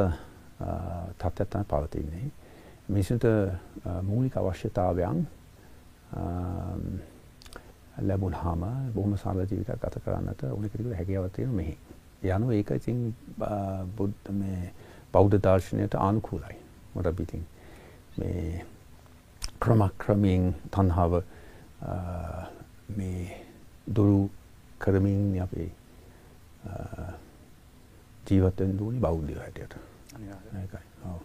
තත්ත්වයක් තමයි පවතින්නේ. මිනිසුන්ට මූලික අවශ්‍යතාවයන් ලැබුණාම බොහොම සරල ජීවිතයක් ගත කරන්නට ඕන කෙනෙකුට හැකියාවක් තියෙනවා මෙහි. යනු ඒක ඉතින් බුද්ධ මේ බෞද්ධ දර්ශනයට අනුකූලයි. මොකද අපි ඉතින් මේ ක්‍රමක්‍රමයෙන් තණ්හාව මේ දුරු කරමින් අපි ජීවත් වෙන්න ඕනි බෞද්ධයෝ හැටියට. අනිවාර්යයෙන්. ඔව්.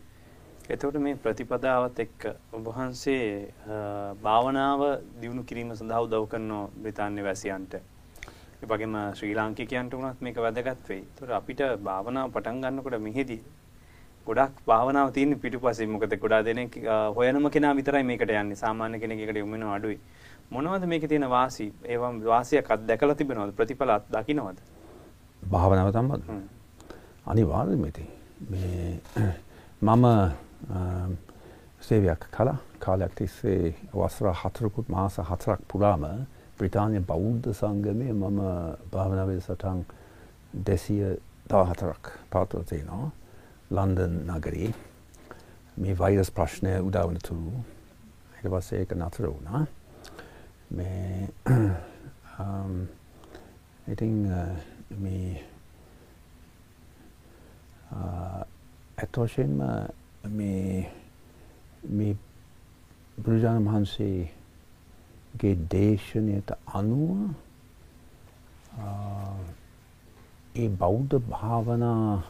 එතකොට මේ ප්‍රතිපදාවත් එක්ක ඔබ වහන්සේ භාවනාව දියුණු කිරීම සඳහා උදව් කරනවා බ්‍රිතාන්‍ය වැසියන්ට. ඒ වගේම ශ්‍රී ලාංකිකයන්ට උනත් මේක වැදගත් වෙයි. ඒතකොට අපිට භාවනාව පටන් ගන්නකොට මෙහිදී ගොඩක් භාවනාව තියෙන පිටුපස්සේ මොකද ගොඩාක් දෙනෙක් හොයනම කෙනා විතරයි මේකට යන්නේ. සාමාන්‍ය කෙනෙක් එකට යොමු වෙනව අඩුයි. මොනවද මේකේ තියෙන වාසි? ඒවම් වාසියක් අත්දැකලා තිබෙනවද? ප්‍රතිඵල අත්දකින්නවද? භාවනාව සම්බන්ධ. අනිවාර්යයෙන්ම ඉතින් මේ *clears throat* මම සේවයක් කළා. කාලයක් තිස්සේ වසර හතරකුත් මාස හතරක් පුරාම බ්‍රිතාන්‍ය බෞද්ධ සංගමයේ මම භාවනා වැඩසටහන් 214ක් පවත්වලා තිනවා. ලන්ඩන් නගරේ මේ වෛරස් ප්‍රශ්නය උදා වන තුරු ඊට පස්සේ ඒක නතර වුණා. මේ *clears throat* ඉතින් මේ ඇත්ත වශයෙන්ම මේ මේ බුදුරජාණන් වහන්සේගේ දේශනයට අනුව ඒ බෞද්ධ භාවනා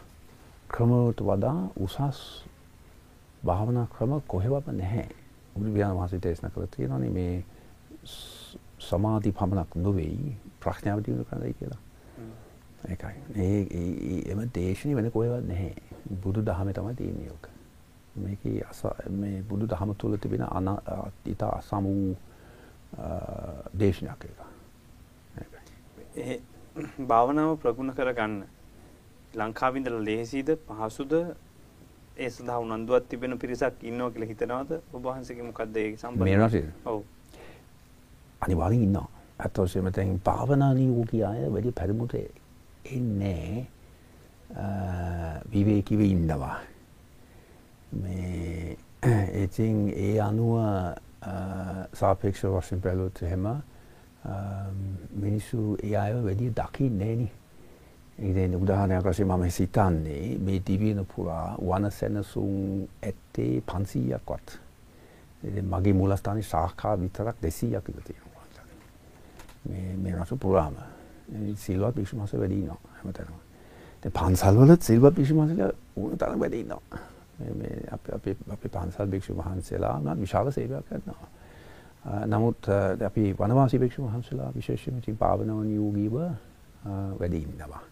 ක්‍රමවලට වඩා උසස් භාවනා ක්‍රම කොහෙවත් නැහැ. බුදුරජාණන් වහන්සේ දේශනා කළා තියෙනවානේ මේ සමාධි පමණක් නොවේයි ප්‍රඥාව දිනු කරන්නයි කියලා. ඒකයි. ඒ එම දේශනේ වෙන කොහෙවත් නැහැ. බුදු දහමේ තමයි තියෙන්නේ ඔක. මේකේ මේ බුදු දහම තුළ තිබෙන අන ඊට අසම දේශනයක්. ඒ භාවනාව ප්‍රගුණ කරගන්න ලංකාවේ ඉඳලා ලේසිද පහසුද ඒ සඳහා උනන්දුවක් තිබෙන පිරිසක් ඉන්නවා කියලා හිතනවද ඔබ වහන්සේගේ මොකද්ද ඒ සම්බන්ධ ඔව් අනිවාර්යෙන් ඉන්නවා අත් වශයෙන්ම දැන් භාවනා නියෝගී අය වැඩි පරිමුට එන්නේ විවේකීව ඉන්නවා මේ *clears throat* ඉතින් ඒ අනුව සාපේක්ෂ වශයෙන් බැලුවොත් එහෙම මිනිස්සු ඒ අයව වැඩි දකින්නේ නෑනේ ඉතින් උදාහරණයක් වශයෙන් මම හිතන්නේ මේ දිවින පුරා වනසෙනසුන් ඇත්තේ 500ක්වත්. ඉතින් මගේ මූලස්ථානයේ ශාඛා විතරක් 200ක් විතර තියෙනවා. මේ මේ රට පුරාම සිල්වත් භික්ෂු මහසෙ වැඩි ඉන්නවා හැමතැනම. දැන් පන්සල් වල සිල්වත් භික්ෂු මහසෙලා ඕන තරම් වැඩි ඉන්නවා. මේ අපේ අපේ අපේ පන්සල් භික්ෂු වහන්සේලා නම් විශාල සේවයක් කරනවා. නමුත් අපි වනවාසී භික්ෂු වහන්සේලා විශේෂයෙන්ම ඉතින් භාවනාව නියෝගීව වැඩි ඉන්නවා.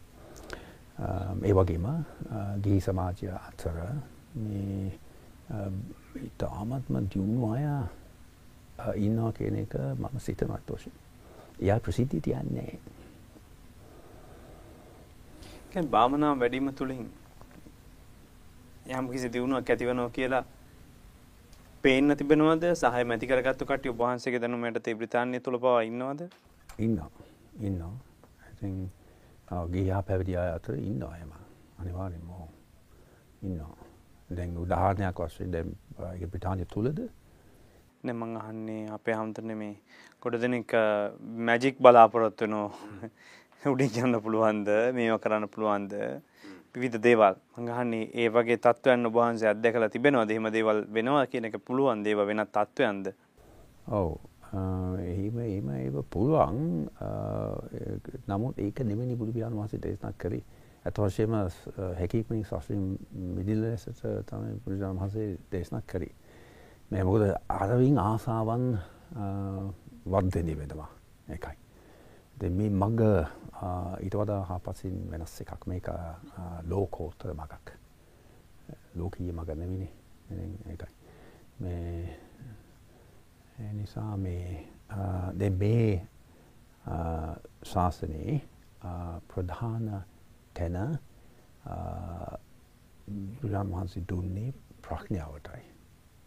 ඒ වගේම ගිහි සමාජය අතර මේ ඉතාමත්ම දියුණු අය ඉන්නවා කියන එක මම සිතනවා තෝෂි. එයා ප්‍රසිද්ධිය තියන්නේ නැහැ. භාවනාව වැඩිම තුලින් යම් කිසි දියුණුවක් ඇති වෙනවා කියලා පේන්න තිබෙනවද සහය මැති කරගත්තු කට්ටිය ඔබ වහන්සේගේ දැනුම යටතේ බ්‍රිතාන්‍ය තුල පවා ඉන්නවද? ඉන්නවා. ඉන්නවා. I think ගියා පැවිදි අය අතර ඉන්නවා එහෙම. අනිවාර්යෙන්ම ඉන්නවා. දැන් උදාහරණයක් වශයෙන් දැන් ඒක බ්‍රිතාන්‍ය තුලද නේ මං අහන්නේ අපේ හැමතැනම මේ ගොඩ දෙනෙක් මැජික් බලාපොරොත්තු වෙනවා *laughs* උඩින් යන්න පුළුවන්ද මේවා කරන්න පුළුවන්ද විවිධ දේවල් මං අහන්නේ ඒ වගේ තත්ත්වයන් ඔබ වහන්සේ අත්දැකලා තිබෙනවද එහෙම දේවල් වෙනවා කියන එක පුළුවන් දේව වෙනත් තත්ත්වයන්ද ඔව් එහෙම එහෙම ඒව පුළුවන් නමුත් ඒක නෙමෙයි බුදු පියාණන් වහන්සේ දේශනා කරේ. අත වශයෙන්ම හැකීමෙන් සසරින් මිදිල ලෙසට තමයි බුදු පියාණන් වහන්සේ දේශනා කරේ. මේ මොකද අරවින් ආසාවන් වර්ධනය වෙනවා. ඒකයි. දැන් මේ මග ඊට වඩා හාපසින් වෙනස් එකක් මේක ලෝකෝත්තර මගක්. ලෝකීය මග නෙවෙයිනේ. ඒකයි. මේ නිසා මේ දැන් මේ ශාසනයේ ප්‍රධාන තැන බුදුරන් වහන්සේ දුන්නේ ප්‍රඥාවටයි.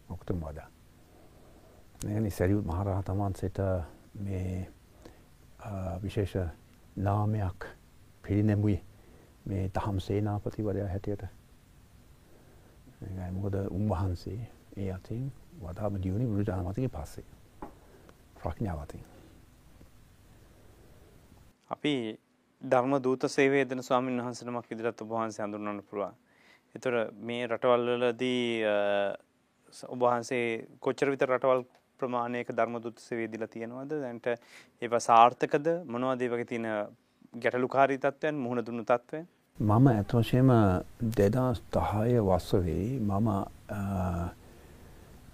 මොකද මොද. එනි සැරියුත් මහරහතන් වහන්සේට මේ විශේෂ නාමයක් පිරිනැමුයි මේ දහම් සේනාපතිවරයා හැටියට. මොකද උන්වහන්සේ ඒ අතින් වදාම දියුණි බුදුරජාණන් වහන්සේගේ පස්සේ. ප්‍රඥාවතින්. අපි ධර්ම දූත සේවය දෙන ස්වාමීන් වහන්සේ නමක් විදිහට ඔබ වහන්සේ හඳුන්වන්න පුළුවන්. ඒතර මේ රටවල් වලදී ඔබ වහන්සේ කොච්චර විතර රටවල් ප්‍රමාණයක ධර්ම දූත සේවය දීලා තියෙනවද? දැන්ට ඒවා සාර්ථකද? මොනවද ඒ වගේ තියෙන ගැටලුකාරී තත්ත්වයන් මුහුණ දුන්නු තත්ත්වයන්? මම ඇත්ත වශයෙන්ම 2010 වසරේ මම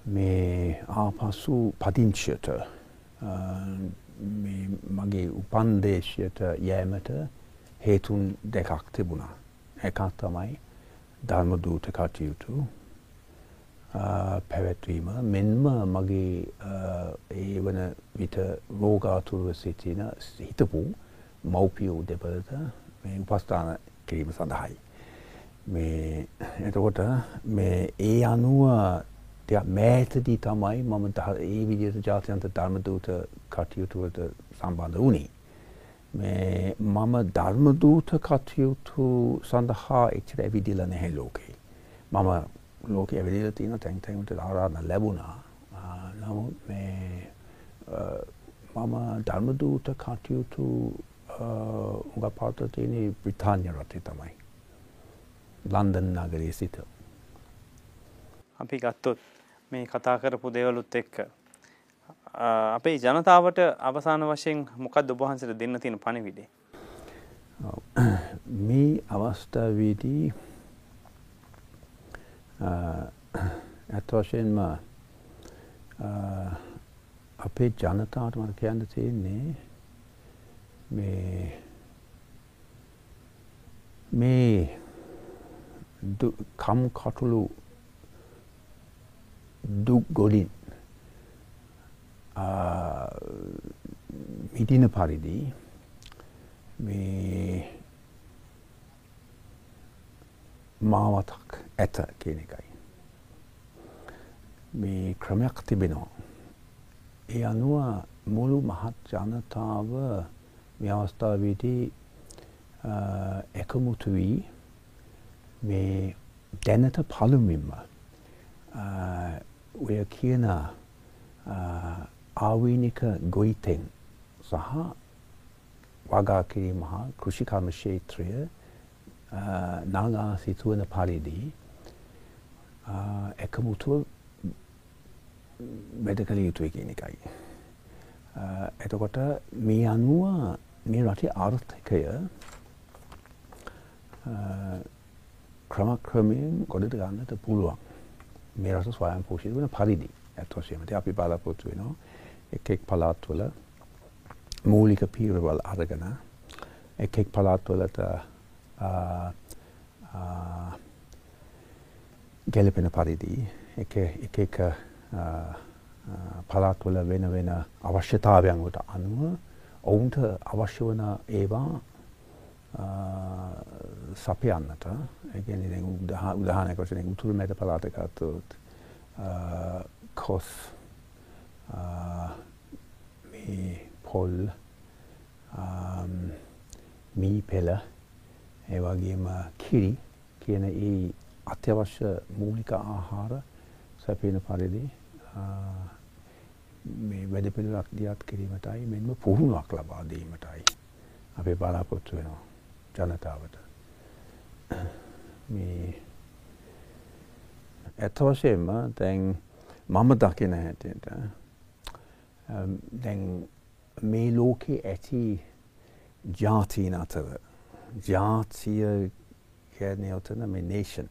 මේ ආපසු පදිංචියට මගේ උපන්දේශයට යෑමට හේතුන් දෙකක් තිබුණා. එකක් තමයි ධර්මදූත කටයුතු පැවැත්වීම මෙන්ම මගේ ඒ වන විට රෝගාතුරුව සිටින හිතපු මව්පියෝ දෙපළට මේ උපස්ථාන කිරීම සඳහායි. මේ එතකොට මේ ඒ අනුව ටිකක් මෑතදී තමයි මම ඒ විදිහට ජාත්‍යන්ත ධර්මදූත කටයුතුවලට සම්බන්ධ වුණේ. මේ මම ධර්මදූත කටයුතු සඳහා එච්චර ඇවිදිලා නැහැ ලෝකේ. මම ලෝකේ ඇවිදලා තියෙන තැන් තැන්වලට ආරාධනා ලැබුණා. නමුත් මේ මම ධර්මදූත කටයුතු උඟ පාත තියෙන බ්‍රිතාන්‍ය රටේ තමයි. ලන්දන් නගරයේ සිට. අපි ගත්තොත් මේ කතා කරපු දේවලුත් එක්ක අපේ ජනතාවට අවසාන වශයෙන් මොකක්ද ඔබ වහන්සේට දෙන්න තියෙන පණිවිඩය? මේ අවස්ථාවේදී Uh, *clears throat* ඇත්ත වශයෙන්ම uh, අපේ ජනතාවට මට කියන්න තියෙන්නේ මේ මේ කම් කටුළු දුක් ගොඩින් uh, මිටින පරිදි මේ මාවතක් ඇත කියන එකයි. මේ ක්‍රමයක් තිබෙනවා. ඒ අනුව මුළු මහත් ජනතාව මේ අවස්ථාවේදී එකමුතු වී මේ දැනට පළමුවෙන්ම ඔය කියන ආවීනික ගොයිතෙන් සහ වගා කිරීම හා කෘෂිකර්ම ක්ෂේත්‍රය නාගා සිතුවන පරිදි එකමුතුව වැඩ කළ යුතුයි කියන එකයි. එතකොට මේ අනුව මේ රටේ ආර්ථිකය ක්‍රමක්‍රමයෙන් ගොඩට ගන්නට පුළුවන්. මේ රට ස්වයං පෝෂිත වන පරිදි ඇත්ත වශයෙන්ම අපි බලාපොරොත්තු වෙනවා එක් එක් පළාත්වල මූලික පීරවල් අරගෙන එක් එක් පළාත්වලට ගැලපෙන පරිදි එක එක පළාත්වල වෙන වෙන අවශ්‍යතාවයන්ට අනුව ඔවුන්ට අවශ්‍ය වන ඒවා සපයන්නට එකන උදාහනක වශයෙන් උතුරු මැද පලාතකත්තුත් කොස් මේ පොල් මී පෙළ ඒවගේම කිරි කියන ඒ අත්‍යවශ්‍ය මූලික ආහාර සැපෙන පරිදි මේ වැඩ පිළිලක් දියත් කිරීමටයි මෙන්ම පුහුණුවක් ලබා දීමටයි අපේ බලාපොරොත්තු වෙනවා ජනතාවට. මේ ඇත්ත වශයෙන්ම දැන් මම දකින හැටියට දැන් මේ ලෝකේ ඇති ජාතීන් අතර ජාතිය කියන්නේ ඔතන මේ නේෂන්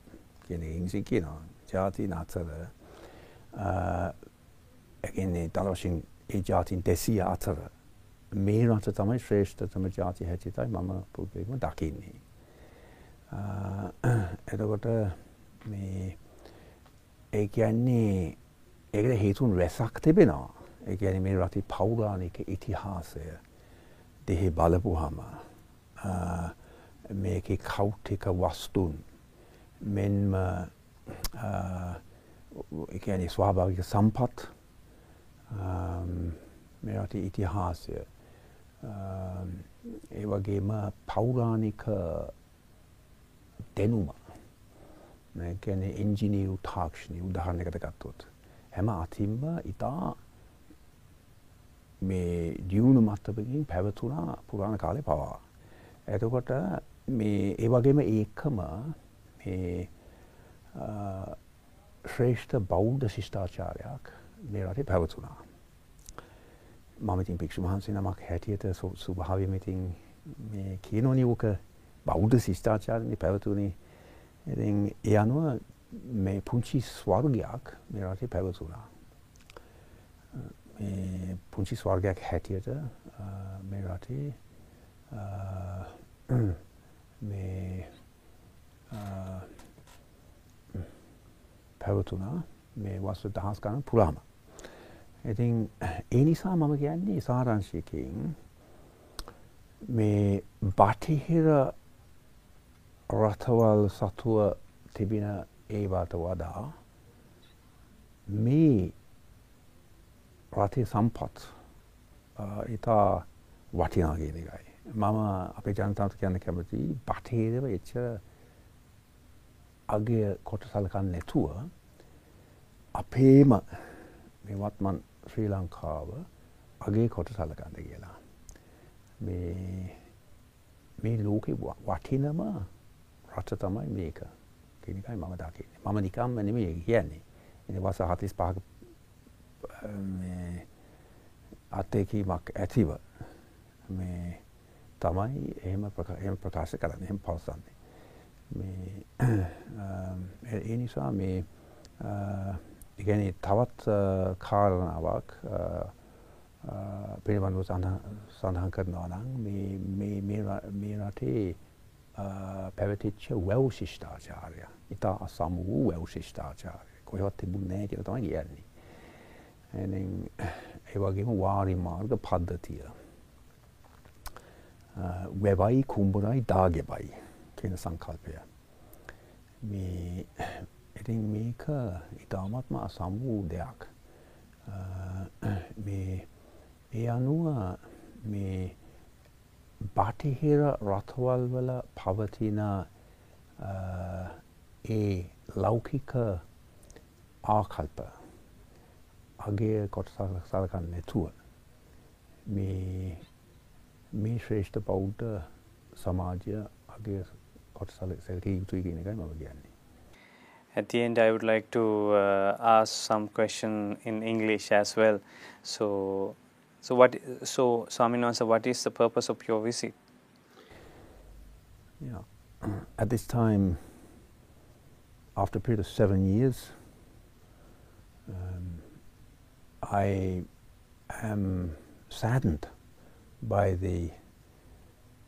කියන ඉංග්‍රීසි කියනවා ජාතීන් අතර එන්නේ තලවශයෙන් ඒ ජාතීන් දෙසිය අතර මේ රට තමයි ශ්‍රේෂ්ඨතම ජාති හැටියටයි මම පුද්ගලිකව දකින්නේ. එතකොට මේ ඒ කියන්නේ ඒකට හේතුන් රැසක් තිබෙනවා. ඒ කියන්නේ මේ රටේ පෞරාණික ඉතිහාසය දෙහි බලපුහම මේක කෞට්ටික වස්තුන් මෙන්ම එකනි ස්වාභාවික සම්පත් මෙරට ඉතිහාසය. ඒ වගේම පෞරාණික දැනුම. ගැන එන්ජිනීරු තාක්ෂණය උදාහරණයකට ගත්තොත්. හැම අතිම්ම ඉතා මේ දියුණු මත්තපකින් පැවතුනා පුරාණ කාලය පවා. ඇතකොට මේ ඒ වගේම ඒකම මේ ශ්‍රේෂ්ඨ බෞද්ධ ශිෂ්ඨාචාරයක් මේ රටේ පැවතුනා. මම ඉතින් භික්ෂු වහන්සේ නමක් හැටියට ස්වභාවයෙන්ම ඉතින් මේ කියනෝනි ඕක බෞද්ධ ශිෂ්ඨාචාරනේ පැවතුනේ. ඉතින් ඒ අනුව මේ පුංචි ස්වර්ගයක් මේ රටේ පැවතුනා. මේ පුංචි ස්වර්ගයක් හැටියට මේ රටේ *clears throat* මේ පැවතුනා මේ වස්තු දහස් ගණන් පුරාම. ඉතින් ඒ නිසා මම කියන්නේ සාරංශයකින් මේ බටහිර රටවල් සතුව තිබෙන ඒවාට වඩා මේ රටේ සම්පත් ඉතා වටිනාගෙන එකයි. මම අපේ ජනතාවට කියන්න කැමති බටහිරව එච්චර අගේ කොට සලකන්න නැතුව අපේම මෙවත්මන් ශ්‍රී ලංකාව අගේ කොට සලකන්න කියලා. මේ ලෝකෙ වටිනම රට තමයි මේක. කෙනකයි මම දකින්නේ. මම නිකම්ම නෙමේ කියන්නේ. එ වස හතිස් පහක අත්තේකීමක් ඇතිව මේ තමයි එහෙම එම ප්‍රකාශ කරන්න එහෙම පවසන්නේ. *clears throat* ඒ නිසා මේ ඉගැන තවත් කාරණාවක් පිළිබඳව සඳහන් කරනවා නම් මේ රටේ පැවතිච්ච වැව් ශිෂ්ඨාචාරය ඉතා අසම් වූ වැව් ශිෂ්ඨාචාරය කොහෙවත් තිබුණ නෑ කියල තමයි කියන්නේ. ඒ වගේම වාරි මාර්ග පද්ධතිය. වැවයි කුම්ඹුරයි දාගෙබයි කියන සංකල්පය. මේ ඉතින් මේක ඉතාමත්ම අසම් වූ දෙයක්. මේ ඒ අනුව මේ බටහිර රටවල් වල පවතින ඒ ලෞකික ආකල්ප අගේ කොට සලකන්න නැතුව මේ මේ ශ්‍රේෂ්ඨ බෞද්ධ සමාජය අගේ කොට සැලකී යුතුයි කියන එකයි මම කියන්නේ. At the end, I would like to uh, ask some question in English as well. So, so what? So, Swaminasa, what is the purpose of your visit? Yeah, at this time, after a period of seven years, um, I am saddened by the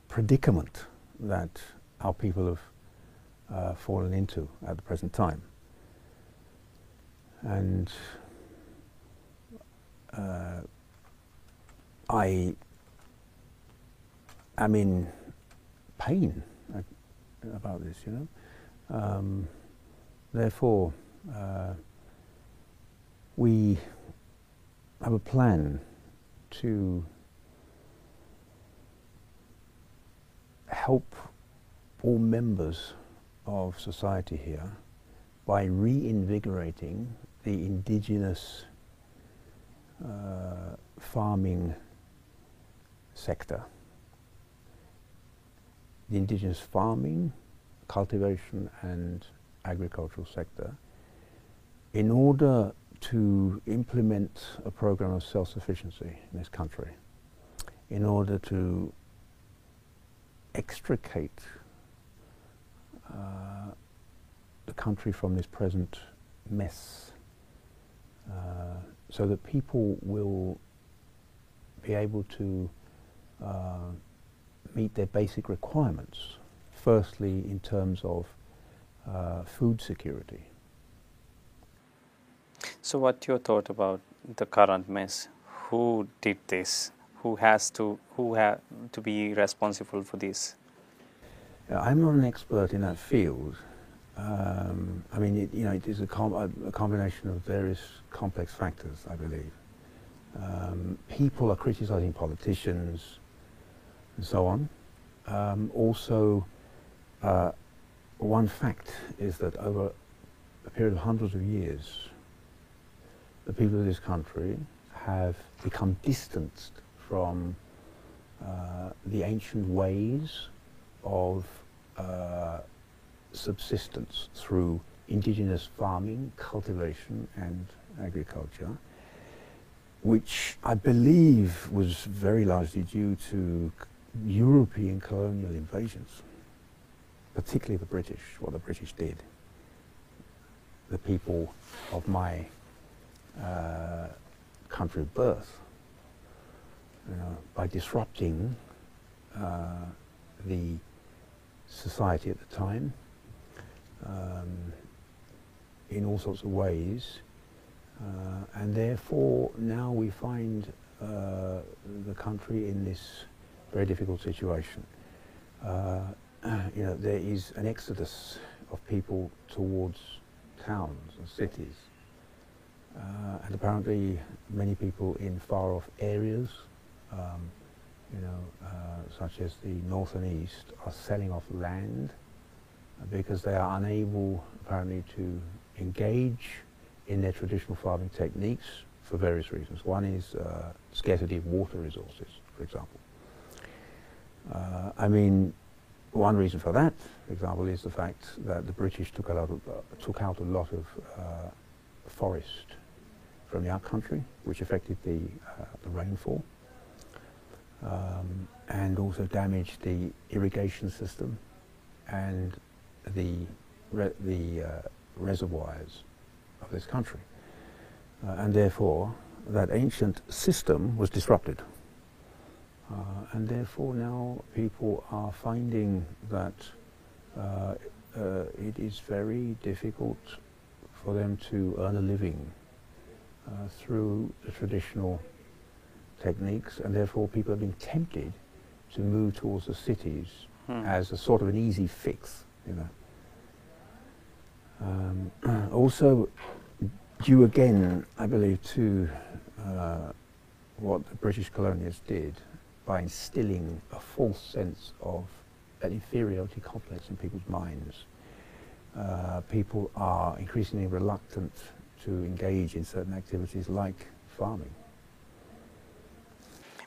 predicament that our people have uh, fallen into at the present time. And uh, I am in pain about this, you know. Um, therefore, uh, we have a plan to help all members of society here by reinvigorating the indigenous uh, farming sector. The indigenous farming, cultivation and agricultural sector in order to implement a program of self-sufficiency in this country, in order to extricate uh, the country from this present mess uh, so that people will be able to uh, meet their basic requirements. Firstly, in terms of uh, food security. So, what your thought about the current mess? Who did this? who has to who have to be responsible for this? I'm not an expert in that field. Um, I mean, it, you know, it is a, com a, combination of various complex factors, I believe. Um, people are criticizing politicians and so on. Um, also, uh, one fact is that over a period of hundreds of years, the people of this country have become distanced from uh, the ancient ways of uh, subsistence through indigenous farming, cultivation and agriculture, which I believe was very largely due to European colonial invasions, particularly the British, what the British did. The people of my uh, country of birth, you know, by disrupting uh, the society at the time um, in all sorts of ways. Uh, and therefore, now we find uh, the country in this very difficult situation. Uh, *clears throat* you know, there is an exodus of people towards towns and cities. Uh, and apparently many people in far off areas um, you know, uh, such as the north and east, are selling off land because they are unable, apparently, to engage in their traditional farming techniques for various reasons. One is uh, scarcity of water resources, for example. Uh, I mean, one reason for that, for example, is the fact that the British took, a lot of, uh, took out a lot of uh, forest from the upcountry, which affected the, uh, the rainfall um, and also damaged the irrigation system and the, re the uh, reservoirs of this country. Uh, and therefore, that ancient system was disrupted. Uh, and therefore now people are finding that uh, uh, it is very difficult for them to earn a living uh, through the traditional techniques, and therefore people have been tempted to move towards the cities hmm. as a sort of an easy fix, you know. Um, *clears throat* also, due again, I believe, to uh, what the British colonials did by instilling a false sense of an inferiority complex in people's minds. Uh, people are increasingly reluctant to engage in certain activities like farming.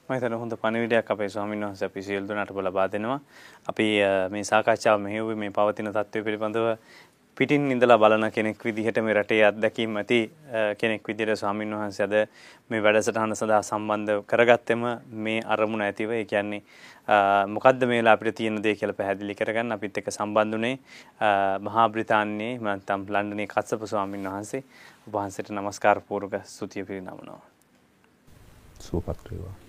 මහිතන හොඳ පණවිඩයක් අපේ ස්වාමීන් වහන්සේ අපි සියලු දෙනාට ලබා දෙනවා. අපි මේ සාකච්ඡාව මෙහෙයුවේ මේ පවතින තත්ත්වය පිළිබඳව පිටින් ඉඳලා බලන කෙනෙක් විදිහට මේ රටේ අත්දැකීම් ඇති කෙනෙක් විදිහට ස්වාමීන් වහන්සේ අද මේ වැඩසටහන සඳහා සම්බන්ධ කරගත්තෙම මේ අරමුණ ඇතිව ඒ කියන්නේ මොකද්ද මේලා අපිට තියෙන දේ කියලා පැහැදිලි කරගන්න අපිත් එක්ක සම්බන්ධුනේ මහා බ්‍රිතාන්‍යයේ නැත්නම් ලන්ඩනයේ කස්සප ස්වාමීන් වහන්සේ වහන්සේට নমස්කාර පූර්වක ස්තුතිය පිරිනමනවා. සුවපත් වේවා. Thank you.